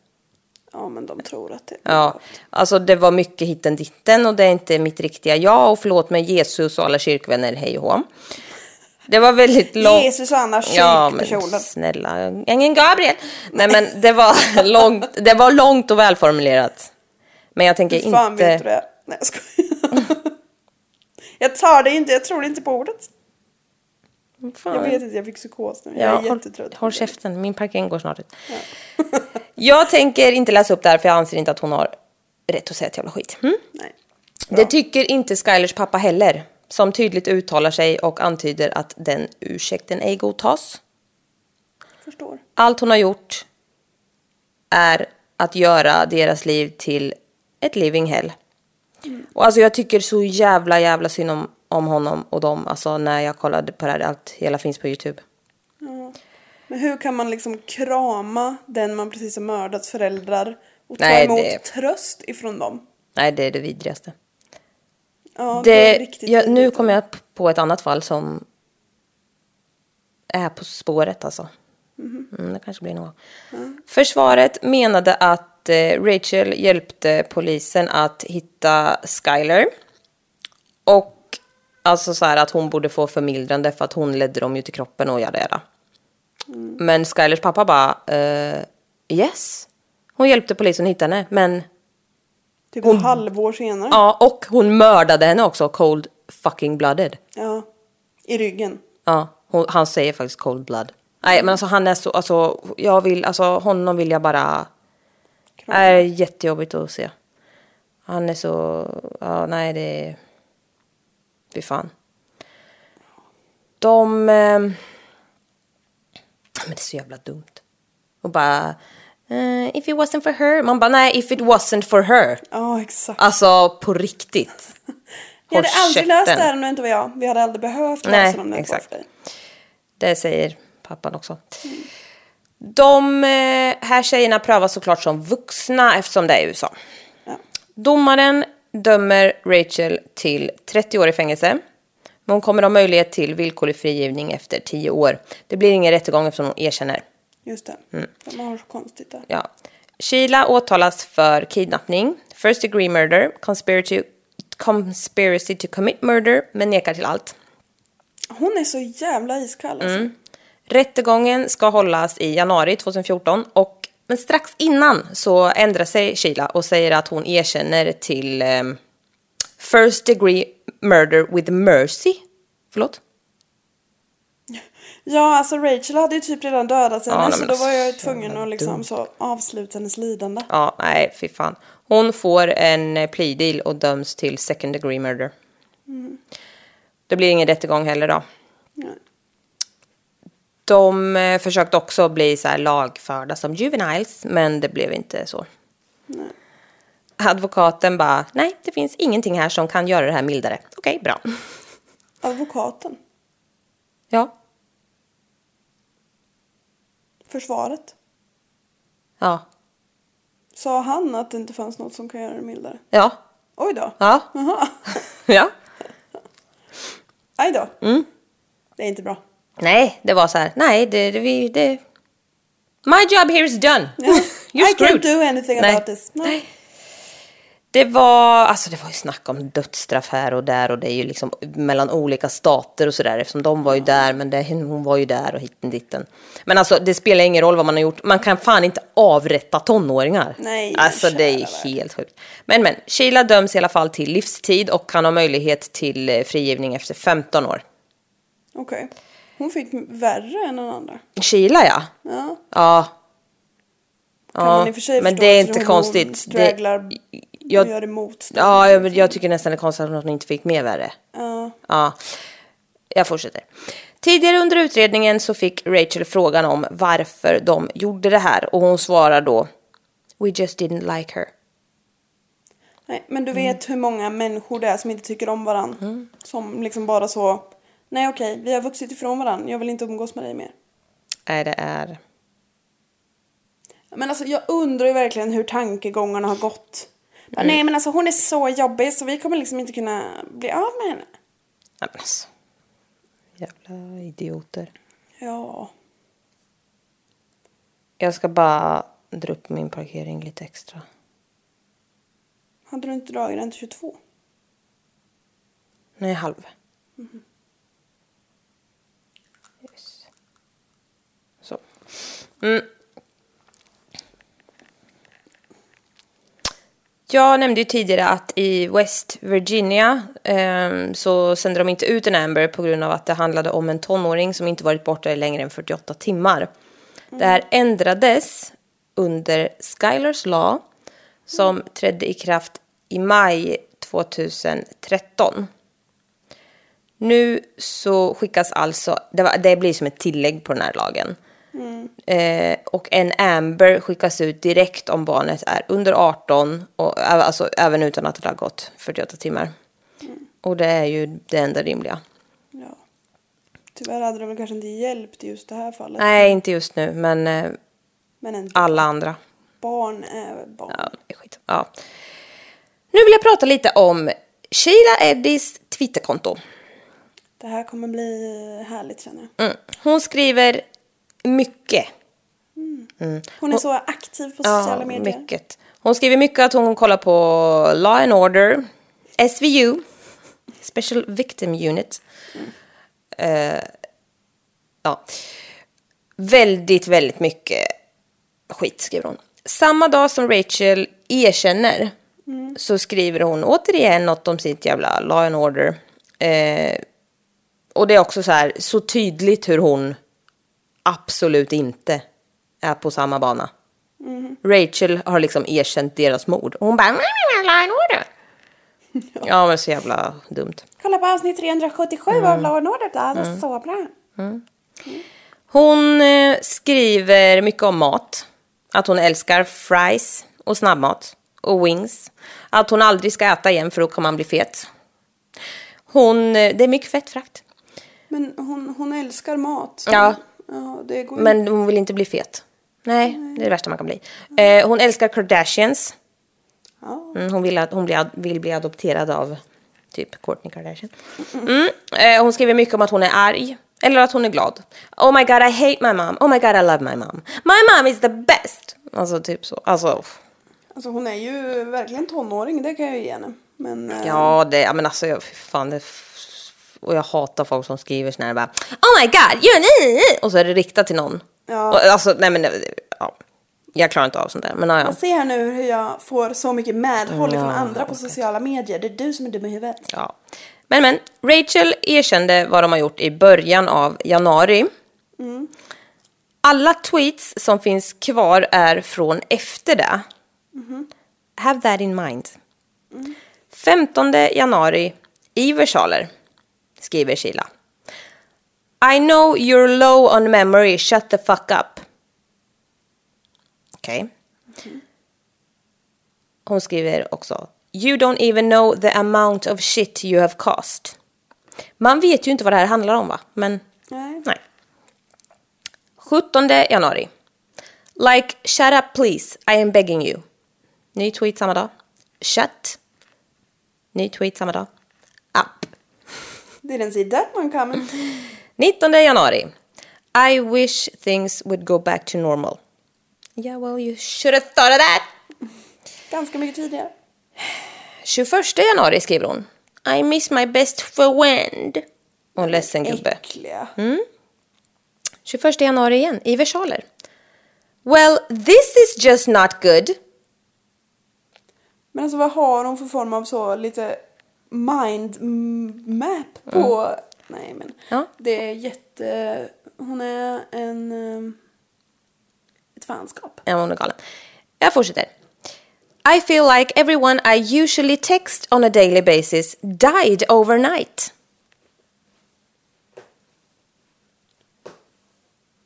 Ja men de tror att det är Ja, alltså det var mycket hitten ditten och det är inte mitt riktiga jag och förlåt mig Jesus och alla kyrkvänner, hej och hå. Det var väldigt långt. Jesus och Anna, Ja, men snälla, ingen Gabriel. Nej, men det var långt, det var långt och välformulerat. Men jag tänker Hur fan inte... vet du det? Nej jag skojar. jag tar det inte, jag tror inte på ordet. Fan. Jag vet inte, jag fick psykos nu. Jag Ja, är håll, jättetrött. håll käften, min parkering går snart ut. jag tänker inte läsa upp det här för jag anser inte att hon har rätt att säga ett jävla skit. Mm? Nej. Det tycker inte Skylers pappa heller, som tydligt uttalar sig och antyder att den ursäkten ej godtas. Förstår. Allt hon har gjort är att göra deras liv till ett living hell. Och alltså jag tycker så jävla jävla synd om, om honom och dem. Alltså när jag kollade på det här, allt hela finns på YouTube. Men hur kan man liksom krama den man precis har mördats föräldrar och ta Nej, emot det- tröst ifrån dem? Nej, det är det vidrigaste. Ja, det, Det, riktigt jag, nu kommer jag på ett annat fall som är på spåret alltså. Mm, det kanske blir någon gång. Försvaret menade att eh, Rachel hjälpte polisen att hitta Skyler. Och alltså så här att hon borde få förmildrande för att hon ledde dem ju till kroppen och jada jada. Men Skylers pappa bara, eh, yes. Hon hjälpte polisen att hitta henne, men Typ ett halvår senare. Ja, och hon mördade henne också, cold fucking blooded. Ja. I ryggen. Ja, hon, han säger faktiskt cold blood. Nej, men alltså han är så, alltså jag vill, alltså honom vill jag bara... Det är jättejobbigt att se. Han är så, ja nej det är... Fy fan. De... Eh, men det är så jävla dumt. Och bara... eh, if it wasn't for her. Man bara, nej, if it wasn't for her. Ja, exakt. Alltså på riktigt. Vi hade aldrig löst det här om det inte var jag. Vi hade aldrig behövt Nej, lösa det om det inte var exakt. för dig. Det säger pappan också. De eh, här tjejerna prövas såklart som vuxna eftersom det är USA. Ja. Domaren dömer Rachel till 30 år i fängelse. Men hon kommer ha möjlighet till villkorlig frigivning efter 10 år. Det blir ingen rättegång eftersom hon erkänner. Just det. Mm. De har så konstigt där. Ja. Sheila åtalas för kidnappning, first degree murder, conspiracy, conspiracy to commit murder, men nekar till allt. Hon är så jävla iskall alltså. Mm. Rättegången ska hållas i januari 2014 och men strax innan så ändrar sig Sheila och säger att hon erkänner till ehm, first degree murder with mercy. Förlåt? Ja, alltså Rachel hade ju typ redan dödat henne Ja, nej, så då var jag ju tvungen att liksom så avsluta hennes lidande. Ja, nej, fy fan. Hon får en eh, plea deal och döms till second degree murder. Det blir ingen rättegång heller då. Nej. De eh, försökte också bli så här lagförda som juveniles, men det blev inte så. Advokaten bara, nej, det finns ingenting här som kan göra det här mildare. Okej, bra. Advokaten. Ja, Försvaret. ja, Sa han att det inte fanns något som kan göra det mildare? ja, Oj då. ja, Jaha. ja. Aj då. Mm. Det är inte bra. Nej, det var så här, nej, det, det, det... My job here is done. Ja. You're I can't screwed. do anything Nej. about this. Nej. Det var, alltså det var ju snack om dödsstraff här och där och det är ju liksom mellan olika stater och sådär eftersom de var ju där men det, hon var ju där och hitten ditten. Men alltså det spelar ingen roll vad man har gjort, man kan fan inte avrätta tonåringar. Nej, Alltså det är helt sjukt. Men men, Sheila döms i alla fall till livstid och kan ha möjlighet till eh, frigivning efter 15 år. Okej. Hon fick värre än den andra. Sheila ja. Ja. Ja. Kan Ja, man i och för sig men det är inte hon konstigt. Stragglar Det- jag- gör emot. Ja, jag, jag tycker nästan det är konstigt att hon inte fick mer värre. Ja. Ja, jag fortsätter. Tidigare under utredningen så fick Rachel frågan om varför de gjorde det här och hon svarar då We just didn't like her. Nej, men Mm. du vet hur många människor det är som inte tycker om varandra. Som liksom bara så, nej okej, vi har vuxit ifrån varandra, jag vill inte umgås med dig mer. Nej, det är... Men alltså jag undrar ju verkligen hur tankegångarna har gått. Bara, Mm. Nej men alltså hon är så jobbig så vi kommer liksom inte kunna bli av med henne. Nej, men alltså. Jävla idioter. Ja. Jag ska bara dra upp min parkering lite extra. Hade du inte dragit den till 22? Nej, halv. Yes. Så. Mm. Jag nämnde ju tidigare att i West Virginia ehm, så sände de inte ut en Amber på grund av att det handlade om en tonåring som inte varit borta i längre än 48 timmar. Det här ändrades under Skylers Law som trädde i kraft i maj 2013. Nu så skickas alltså, det, var, det blir som ett tillägg på den här lagen. Eh, och en Amber skickas ut direkt om barnet är under 18, och, alltså även utan att det har gått 48 timmar. Och det är ju det enda rimliga. Ja. Tyvärr hade det väl kanske inte hjälpt i just det här fallet. Nej, inte just nu, men eh, Men en alla andra. barn är barn. Ja, det är skit. Ja. Nu vill jag prata lite om Sheila Eddies Twitterkonto. Det här kommer bli härligt känner jag. Mm. Hon skriver mycket. Hon är så aktiv på sociala medier. mycket. Hon skriver mycket att hon kollar på Law and Order, SVU, Special Victim Unit. Eh, ja. Väldigt, väldigt mycket skit skriver hon. Samma dag som Rachel erkänner så skriver hon återigen något om sitt jävla Law and Order. Eh, och det är också så här så tydligt hur hon absolut inte är på samma bana. Rachel har liksom erkänt deras mord. Och hon bara, "Mm, Order. Ja, men så jävla dumt. Kolla på avsnitt 377 Mm. av Law and Order. Det är så bra. Hon eh, skriver mycket om mat. Att hon älskar fries och snabbmat och wings. Att hon aldrig ska äta igen för då kan man bli fet. Hon, eh, det är mycket fettfrakt. Men hon, hon älskar mat. Ja. Ja det går Men hon vill inte bli fet. Nej, det är det värsta man kan bli. Eh, hon älskar Kardashians. Ja. Mm, hon vill, att, hon blir, vill bli adopterad av typ Kourtney Kardashian. Mm. Eh, hon skriver mycket om att hon är arg. Eller att hon är glad. Oh my god I hate my mom. Oh my god I love my mom. My mom is the best. Alltså typ så. Alltså, Alltså hon är ju verkligen tonåring, det kan jag ju ge henne. Men eh, ja det, men alltså jag, fan det, och jag hatar folk som skriver såna här bara Oh my god, you're an i-" Och så är det riktat till någon. Ja. Och, alltså nej men ja. Jag klarar inte av sånt där. Men ja, ja. jag ser här nu hur jag får så mycket medhåll Ja, från andra på sociala medier. Det är du som är dum i huvudet. Ja. Men men, Rachel erkände vad de har gjort i början av januari. Alla tweets som finns kvar är från efter det. Have that in mind. 15 januari i versaler skriver Sheila. I know you're low on memory, shut the fuck up. Okej. Hon skriver också You don't even know the amount of shit you have cost. Man vet ju inte vad det här handlar om va? Men Nej. nej. 17 januari. Like shut up please, I am begging you. Ny tweet samma dag. Shut. Ny tweet samma dag. Up. Didn't see that one coming. 19 januari. I wish things would go back to normal. Yeah, well you should have thought of that. Ganska mycket tidigare. 21 januari skriver hon. I miss my best friend. Och en ledsen gubbe. Äckliga. 21 januari igen, i versaler. Well, this is just not good. Men alltså vad har hon för form av så lite mind map på? Nej men. Mm. Ja. Det är jätte... Hon är en... eh, Ett fanskap. Ja, hon är galen. Jag fortsätter. I feel like everyone I usually text on a daily basis died overnight.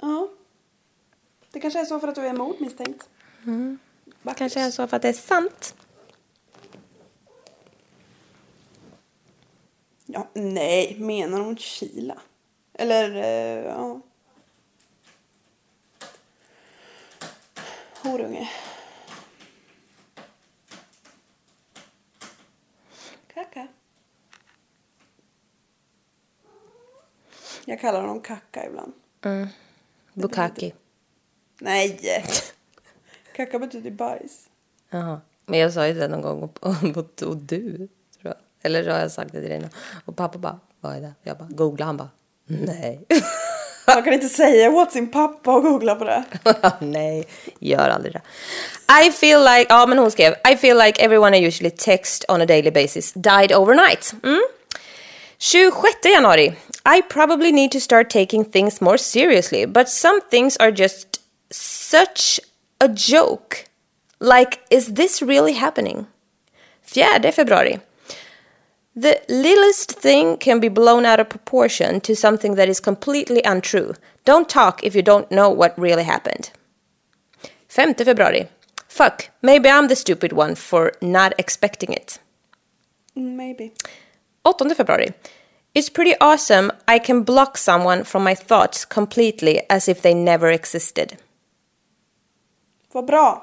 Ja. Det kanske är så för att du är mordmisstänkt. Vackert. Kanske är så för att det är sant. Ja, nej, menar hon Kila? Eller, eh, ja. Horunge. Kaka. Jag kallar honom Kaka ibland. Bukaki. Nej! Kaka betyder bajs. Jaha. Men jag sa ju det någon gång och, och, och du. Eller så har jag sagt det till dig. nu. Och pappa bara, vad är det? Jag bara, googla. Han bara, nej. Man kan inte säga åt sin pappa och googla på det. Nej, gör aldrig det. I feel like, ja men hon skrev, I feel like everyone I usually text on a daily basis died overnight. Mm. 26 januari. I probably need to start taking things more seriously, but some things are just such a joke. Like, is this really happening? 4 februari. The littlest thing can be blown out of proportion to something that is completely untrue. Don't talk if you don't know what really happened. 5 februari. Fuck, maybe I'm the stupid one for not expecting it. Mm, Maybe. 8 februari. It's pretty awesome I can block someone from my thoughts completely as if they never existed. Vad bra.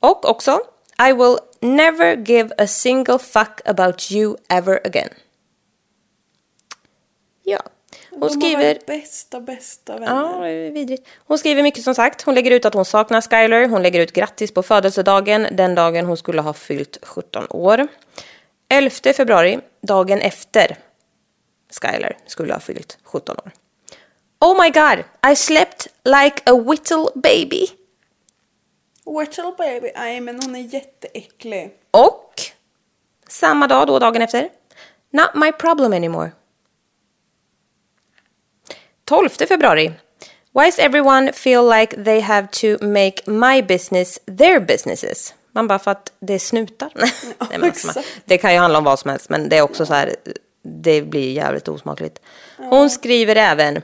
Och också, I will never give a single fuck about you ever again. Ja, hon De skriver... bästa, bästa vänner. Ja, vidrigt. Hon skriver mycket som sagt. Hon lägger ut att hon saknar Skyler. Hon lägger ut grattis på födelsedagen, den dagen hon skulle ha fyllt 17 år. 11 februari, dagen efter Skyler skulle ha fyllt 17 år. Oh my god, I slept like a whittle baby. Whittle baby. Nej, men hon är jätteäcklig. Och samma dag då, dagen efter. Not my problem anymore. 12 februari. Why does everyone feel like they have to make my business their businesses? Man bara för att det är snutar. Nej, men alltså, det kan ju handla om vad som helst men det är också så här, det blir jävligt osmakligt. Hon skriver även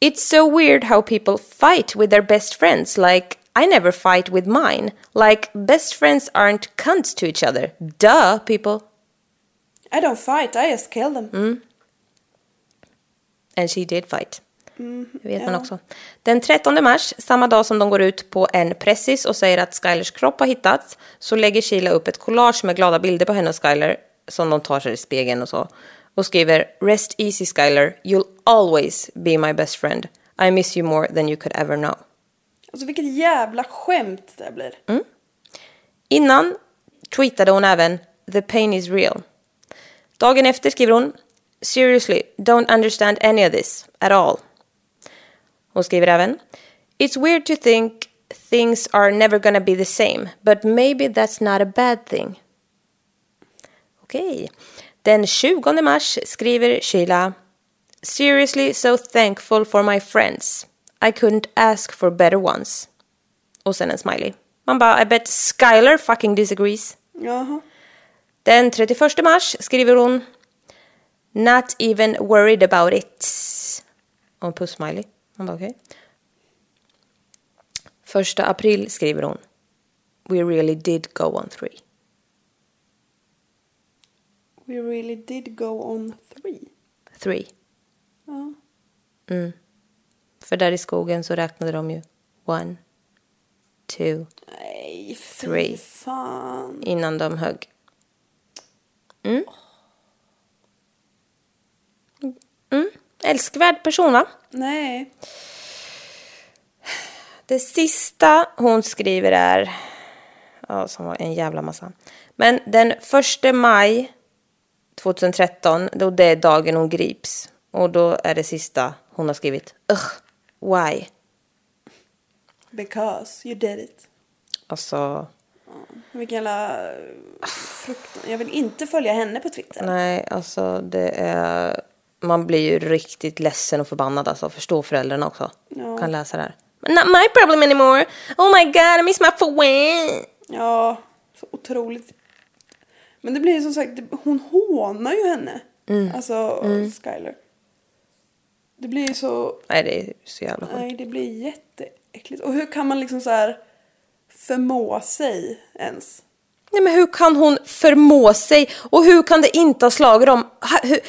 It's so weird how people fight with their best friends like I never fight with mine. Like best friends aren't cunts to each other. Duh people. I don't fight, I just kill them. Mm. And she did fight. Det vet man ja. också. Den 13 mars, samma dag som de går ut på en pressis och säger att Skylers kropp har hittats, så lägger Sheila upp ett collage med glada bilder på henne och Skyler som de tar sig i spegeln och så. Och skriver “Rest easy Skyler, you'll always be my best friend. I miss you more than you could ever know”. Alltså vilket jävla skämt det blir. Mm. Innan tweetade hon även “The pain is real”. Dagen efter skriver hon “Seriously, don't understand any of this at all”. Hon skriver även “It's weird to think things are never gonna be the same, but maybe that's not a bad thing”. Okej. Den 20 mars skriver Sheila “Seriously so thankful for my friends. I couldn't ask for better ones”. Och sen en smiley. Man bara, I bet Skyler fucking disagrees. Jaha. Den 31 mars skriver hon Not even worried about it. Och en puss-smiley. Man bara, okej. Första april skriver hon We really did go on three. We really did go on three. Three. Ja. För där i skogen så räknade de ju one, two, Nej, Three. fan. innan de högg. Mm. Mm. Älskvärd person va? Nej. Det sista hon skriver är, ja, som var en jävla massa. Men den första maj 2013, då det är dagen hon grips. Och då är det sista hon har skrivit, ugh, why? Because you did it. Alltså, Vilken jävla fruktan. Jag vill inte följa henne på Twitter. nej, alltså det är, man blir ju riktigt ledsen och förbannad alltså. Förstå föräldrarna också. Ja. Kan läsa det här. Not my problem anymore. Oh my god, I miss my friend. Ja, så otroligt. Men det blir ju som sagt, hon hånar ju henne. Mm. Alltså Skyler. Det blir så, Nej, det är så jävla sjukt. nej det blir jätteäckligt. Och hur kan man liksom så här förmå sig ens? Nej men hur kan hon förmå sig? Och hur kan det inte ha slagit dem?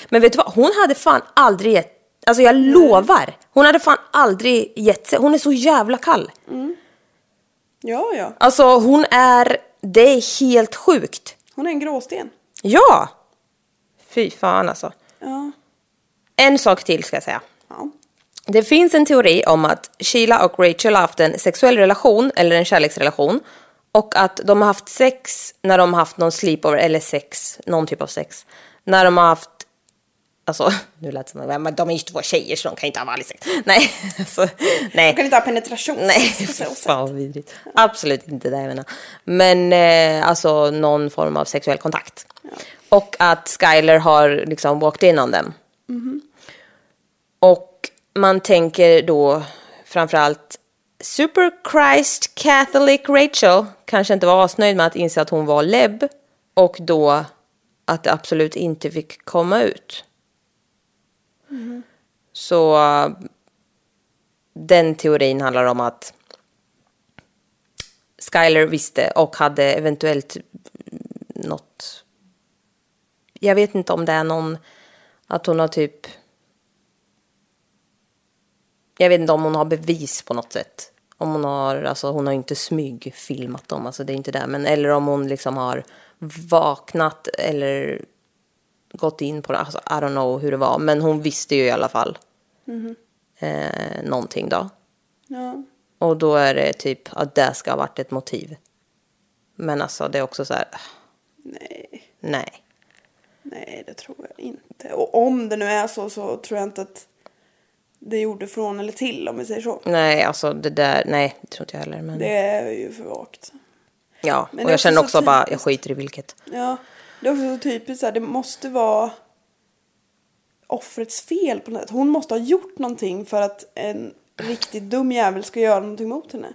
Men vet du vad? Hon hade fan aldrig gett... Alltså jag lovar. Hon hade fan aldrig gett sig. Hon är så jävla kall. Ja, ja. Alltså hon är... Det är helt sjukt. Hon är en gråsten. Ja! Fy fan alltså. Ja. En sak till ska jag säga. Ja. Det finns en teori om att Sheila och Rachel har haft en sexuell relation eller en kärleksrelation och att de har haft sex när de har haft någon sleepover eller sex, någon typ av sex. När de har haft, alltså nu lät det som att de är ju två tjejer så de kan inte ha vanlig sex. Nej, alltså, nej. Man kan inte ha penetration. Nej, fan vad vidrigt. Absolut inte det jag menar. Men eh, alltså någon form av sexuell kontakt. Och att Skyler har liksom walked in on them. Och man tänker då framförallt Super Christ Catholic Rachel kanske inte var asnöjd med att inse att hon var lebb och då att det absolut inte fick komma ut. Så den teorin handlar om att Skyler visste och hade eventuellt något... Jag vet inte om det är någon... Att hon har typ... Jag vet inte om hon har bevis på något sätt. Om hon har, alltså hon har inte smygfilmat dem, alltså det är inte det. Men eller om hon liksom har vaknat eller gått in på det. Alltså, I don't know hur det var. Men hon visste ju i alla fall eh, någonting då. Ja. Och då är det typ att det ska ha varit ett motiv. Men alltså det är också så här, Nej, nej. nej det tror jag inte. Och om det nu är så så tror jag inte att det gjorde från eller till om vi säger så. Nej, alltså det där, nej, det tror inte jag heller. Men Det är ju för vagt. ja, men och jag känner också också så bara, jag skiter i vilket. Ja, det är också så typiskt så här, det måste vara offrets fel på något sätt. Hon måste ha gjort någonting för att en riktigt dum jävel ska göra någonting mot henne.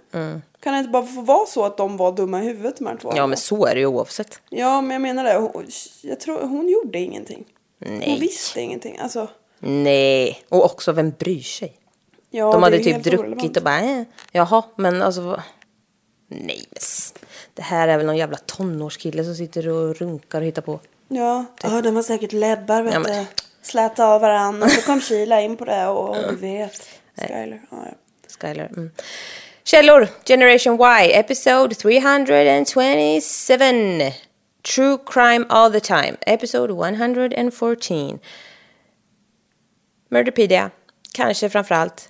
Kan det inte bara få vara så att de var dumma i huvudet de här två? Mm. Ja, men så är det ju oavsett. Ja, men jag menar det. Hon, jag tror, hon gjorde ingenting. Nej. Hon visste ingenting. Alltså, Nej, och också vem bryr sig? ja, De hade typ druckit orelevant. och bara, eh, jaha, men alltså vad- Nej, men s- det här är väl någon jävla tonårskille som sitter och runkar och hittar på. Ja, ja den var säkert lebbar vet Ja, men-. Släta av varandra och så kom Sheila in på det och du vet. Skyler. Ja, ja. Skyler. Mm. Källor, Generation Y, episode 327. True crime all the time, episode 114. Murderpedia, kanske framförallt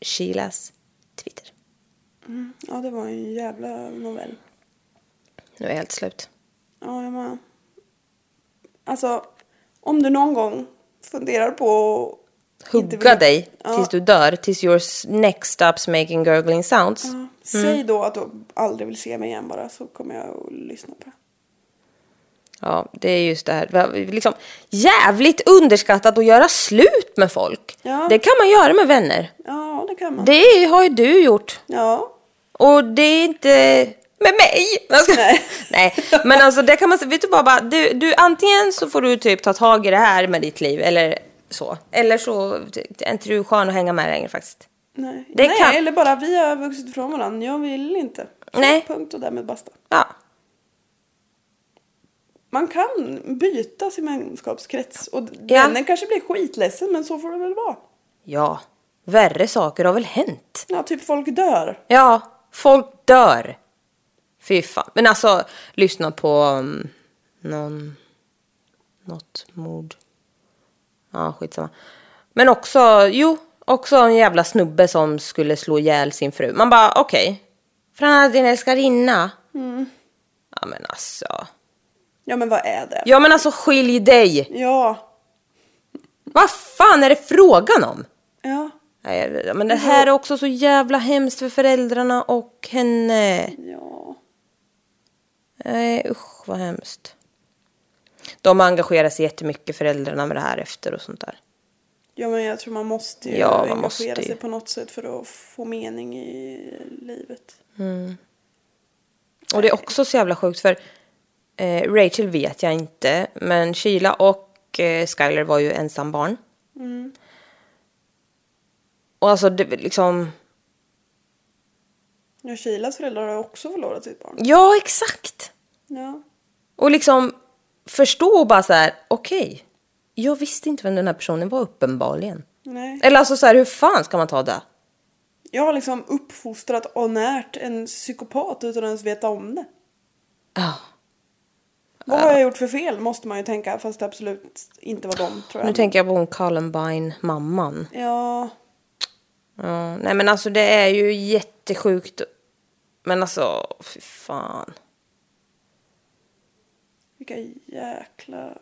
Sheilas Twitter. ja, det var en jävla novell. Nu är jag helt slut. Ja, jag med. Alltså, om du någon gång funderar på att Hugga vill- dig Ja. tills du dör, tills your neck stops making gurgling sounds. Ja, Säg då att du aldrig vill se mig igen bara så kommer jag att lyssna på det. Ja, det är just det här. Liksom, jävligt underskattat att göra slut med folk. Ja. Det kan man göra med vänner. Ja, det kan man. Det har ju du gjort. Ja, Och det är inte med mig. Nej. Nej, men alltså det kan man säga. Vet du bara, du, du, antingen så får du typ ta tag i det här med ditt liv eller så. Eller så är inte du skön att hänga med längre faktiskt. nej. Det nej kan- eller bara vi har vuxit ifrån varandra. Jag vill inte. Nej. Punkt och därmed basta. Ja, Man kan byta sin vänskapskrets och Ja. vännen kanske blir skitledsen men så får det väl vara. ja. Värre saker har väl hänt. Ja, typ folk dör. Ja, folk dör. Fy fan. Men alltså, lyssna på um, någon... Något mord. Ja, skitsamma. Men också, jo, också en jävla snubbe som skulle slå ihjäl sin fru. Man bara, okej. För han hade din älskarinna. Ja, men alltså. Ja, men vad är det? Ja, men alltså skilj dig. Ja. Vad fan är det frågan om? Ja. Nej, men det här är också så jävla hemskt för föräldrarna och henne. Ja. Nej, usch vad hemskt. De engagerar sig jättemycket, föräldrarna, med det här efter och sånt där. Ja, men jag tror man måste ju Ja, man engagera måste ju. sig på något sätt för att få mening i livet. Och det är också så jävla sjukt för eh, Rachel vet jag inte, men Sheila och eh, Skyler var ju ensambarn. Och alltså det liksom, Ja, Shilas föräldrar har också förlorat sitt barn. ja exakt. Ja. Och liksom förstå och bara så här, okej. jag visste inte vem den här personen var uppenbarligen. Nej. Eller alltså så här, hur fan ska man ta det? Jag har liksom uppfostrat och närt en psykopat utan att ens veta om det. Ja. Vad har jag gjort för fel måste man ju tänka fast det absolut inte var dem tror jag. Nu tänker jag på hon Columbine-mamman. Ja. Ja, nej men alltså det är ju jättesjukt. Men alltså, fy fan. Vilka jäkla...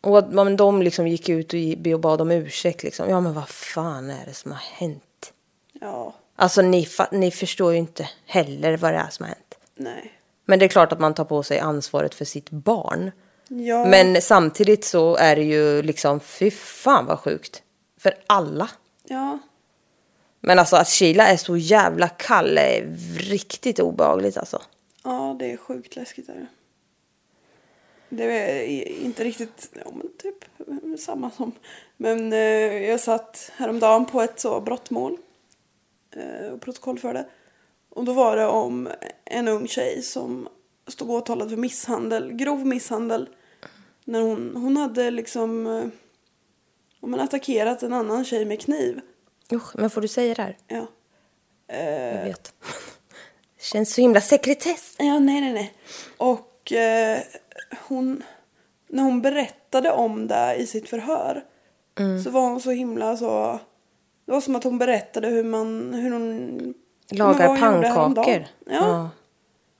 Och att men de liksom gick ut och och bad om ursäkt liksom. Ja men vad fan är det som har hänt? Ja. Alltså ni, ni förstår ju inte heller vad det är som har hänt. Nej. Men det är klart att man tar på sig ansvaret för sitt barn. Ja. Men samtidigt så är det ju liksom, fy fan vad sjukt. För alla. Ja. Men alltså att Sheila är så jävla kall är riktigt obehagligt alltså. Ja, det är sjukt läskigt. Där. Det är inte riktigt, ja men typ samma som. Men eh, jag satt häromdagen på ett så brottmål. eh, och protokollförde. Och då var det om en ung tjej som stod åtalad för misshandel, grov misshandel. När hon, hon hade liksom eh, om man attackerat en annan tjej med kniv. Usch, men får du säga det här? Ja. Jag vet. Känns så himla sekretess. Ja, nej, nej, nej. Och eh, hon, när hon berättade om det i sitt förhör så var hon så himla så... Det var som att hon berättade hur man... Hur hon, Lagar pannkakor. Ja.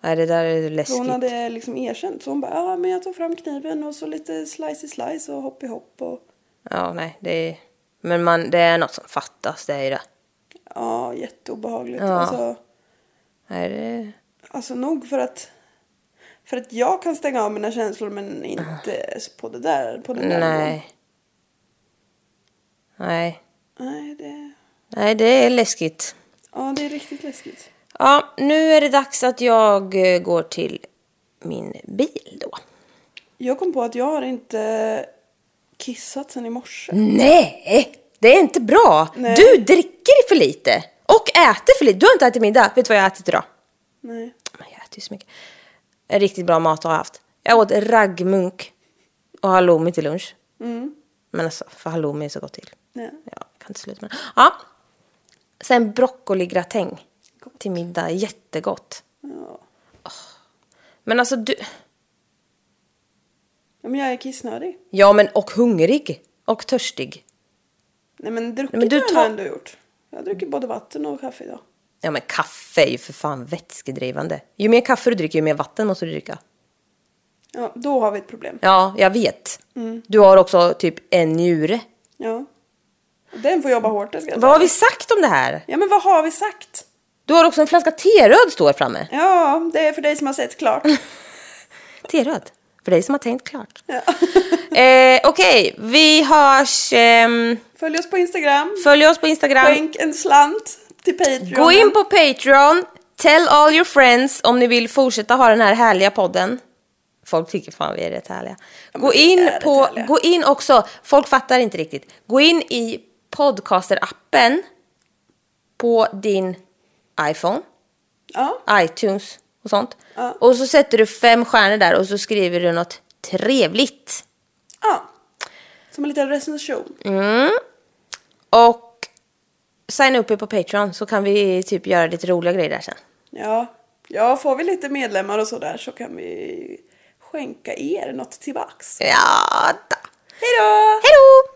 Nej, det där är läskigt. hon hade liksom erkänt. Så hon bara, ja men jag tog fram kniven och så lite slice i slice och hopp i hopp och... Ja, nej, det är... Men man, det är något som fattas, det är det. Ja, jätteobehagligt. Ja. Alltså, Nej, det... alltså nog för att... För att jag kan stänga av mina känslor men inte på det där. På den där. Nej. Nej. Nej, det... Nej, det är läskigt. Ja, det är riktigt läskigt. Ja, nu är det dags att jag eh, går till min bil då. Jag kom på att jag har inte kissat sen i morse. Nej, det är inte bra. Nej. Du dricker för lite och äter för lite. Du har inte ätit middag. Vet du vad jag har ätit idag? Nej. Men jag äter ju så mycket. En riktigt bra mat har jag haft. Jag åt raggmunk och halloumi till lunch. Men alltså, för halloumi är så gott till. Nej. Ja, jag kan inte sluta med det. Ja. Sen broccoligratäng till middag. Jättegott. Ja. Men alltså du... ja. Men jag är kissnödig. Ja, men och hungrig. Och törstig. Nej men druckit Nej, men du har jag tar- ändå gjort. Jag druckit både vatten och kaffe idag. Ja, men kaffe är ju för fan vätskedrivande. Ju mer kaffe du dricker, ju mer vatten måste du dricka. Ja, då har vi ett problem. Ja, jag vet. Du har också typ en njure. Ja. Den får jobba hårt, det ska jag Vad har vi sagt om det här? Ja men vad har vi sagt? Du har också en flaska teröd står framme. Ja, det är för dig som har sett klart. Teröd. För dig som har tänkt klart. Ja. Eh, Okej, vi hörs. ehm, Följ oss på Instagram. följ oss på Instagram. Skänk en slant till Patreon. Gå in på Patreon. Tell all your friends om ni vill fortsätta ha den här härliga podden. Folk tycker fan vi är rätt härliga. Gå vi in på, härliga. gå in också, folk fattar inte riktigt. Gå in i podcaster-appen på din iPhone, Ja, iTunes och sånt. Ja. Och så sätter du fem stjärnor där och så skriver du något trevligt. ja. Som en liten recension. Och signa upp er på Patreon så kan vi typ göra lite roliga grejer där sen. Ja. ja, får vi lite medlemmar och sådär så kan vi skänka er något tillbaks. Ja, da. Hej då! Hej då!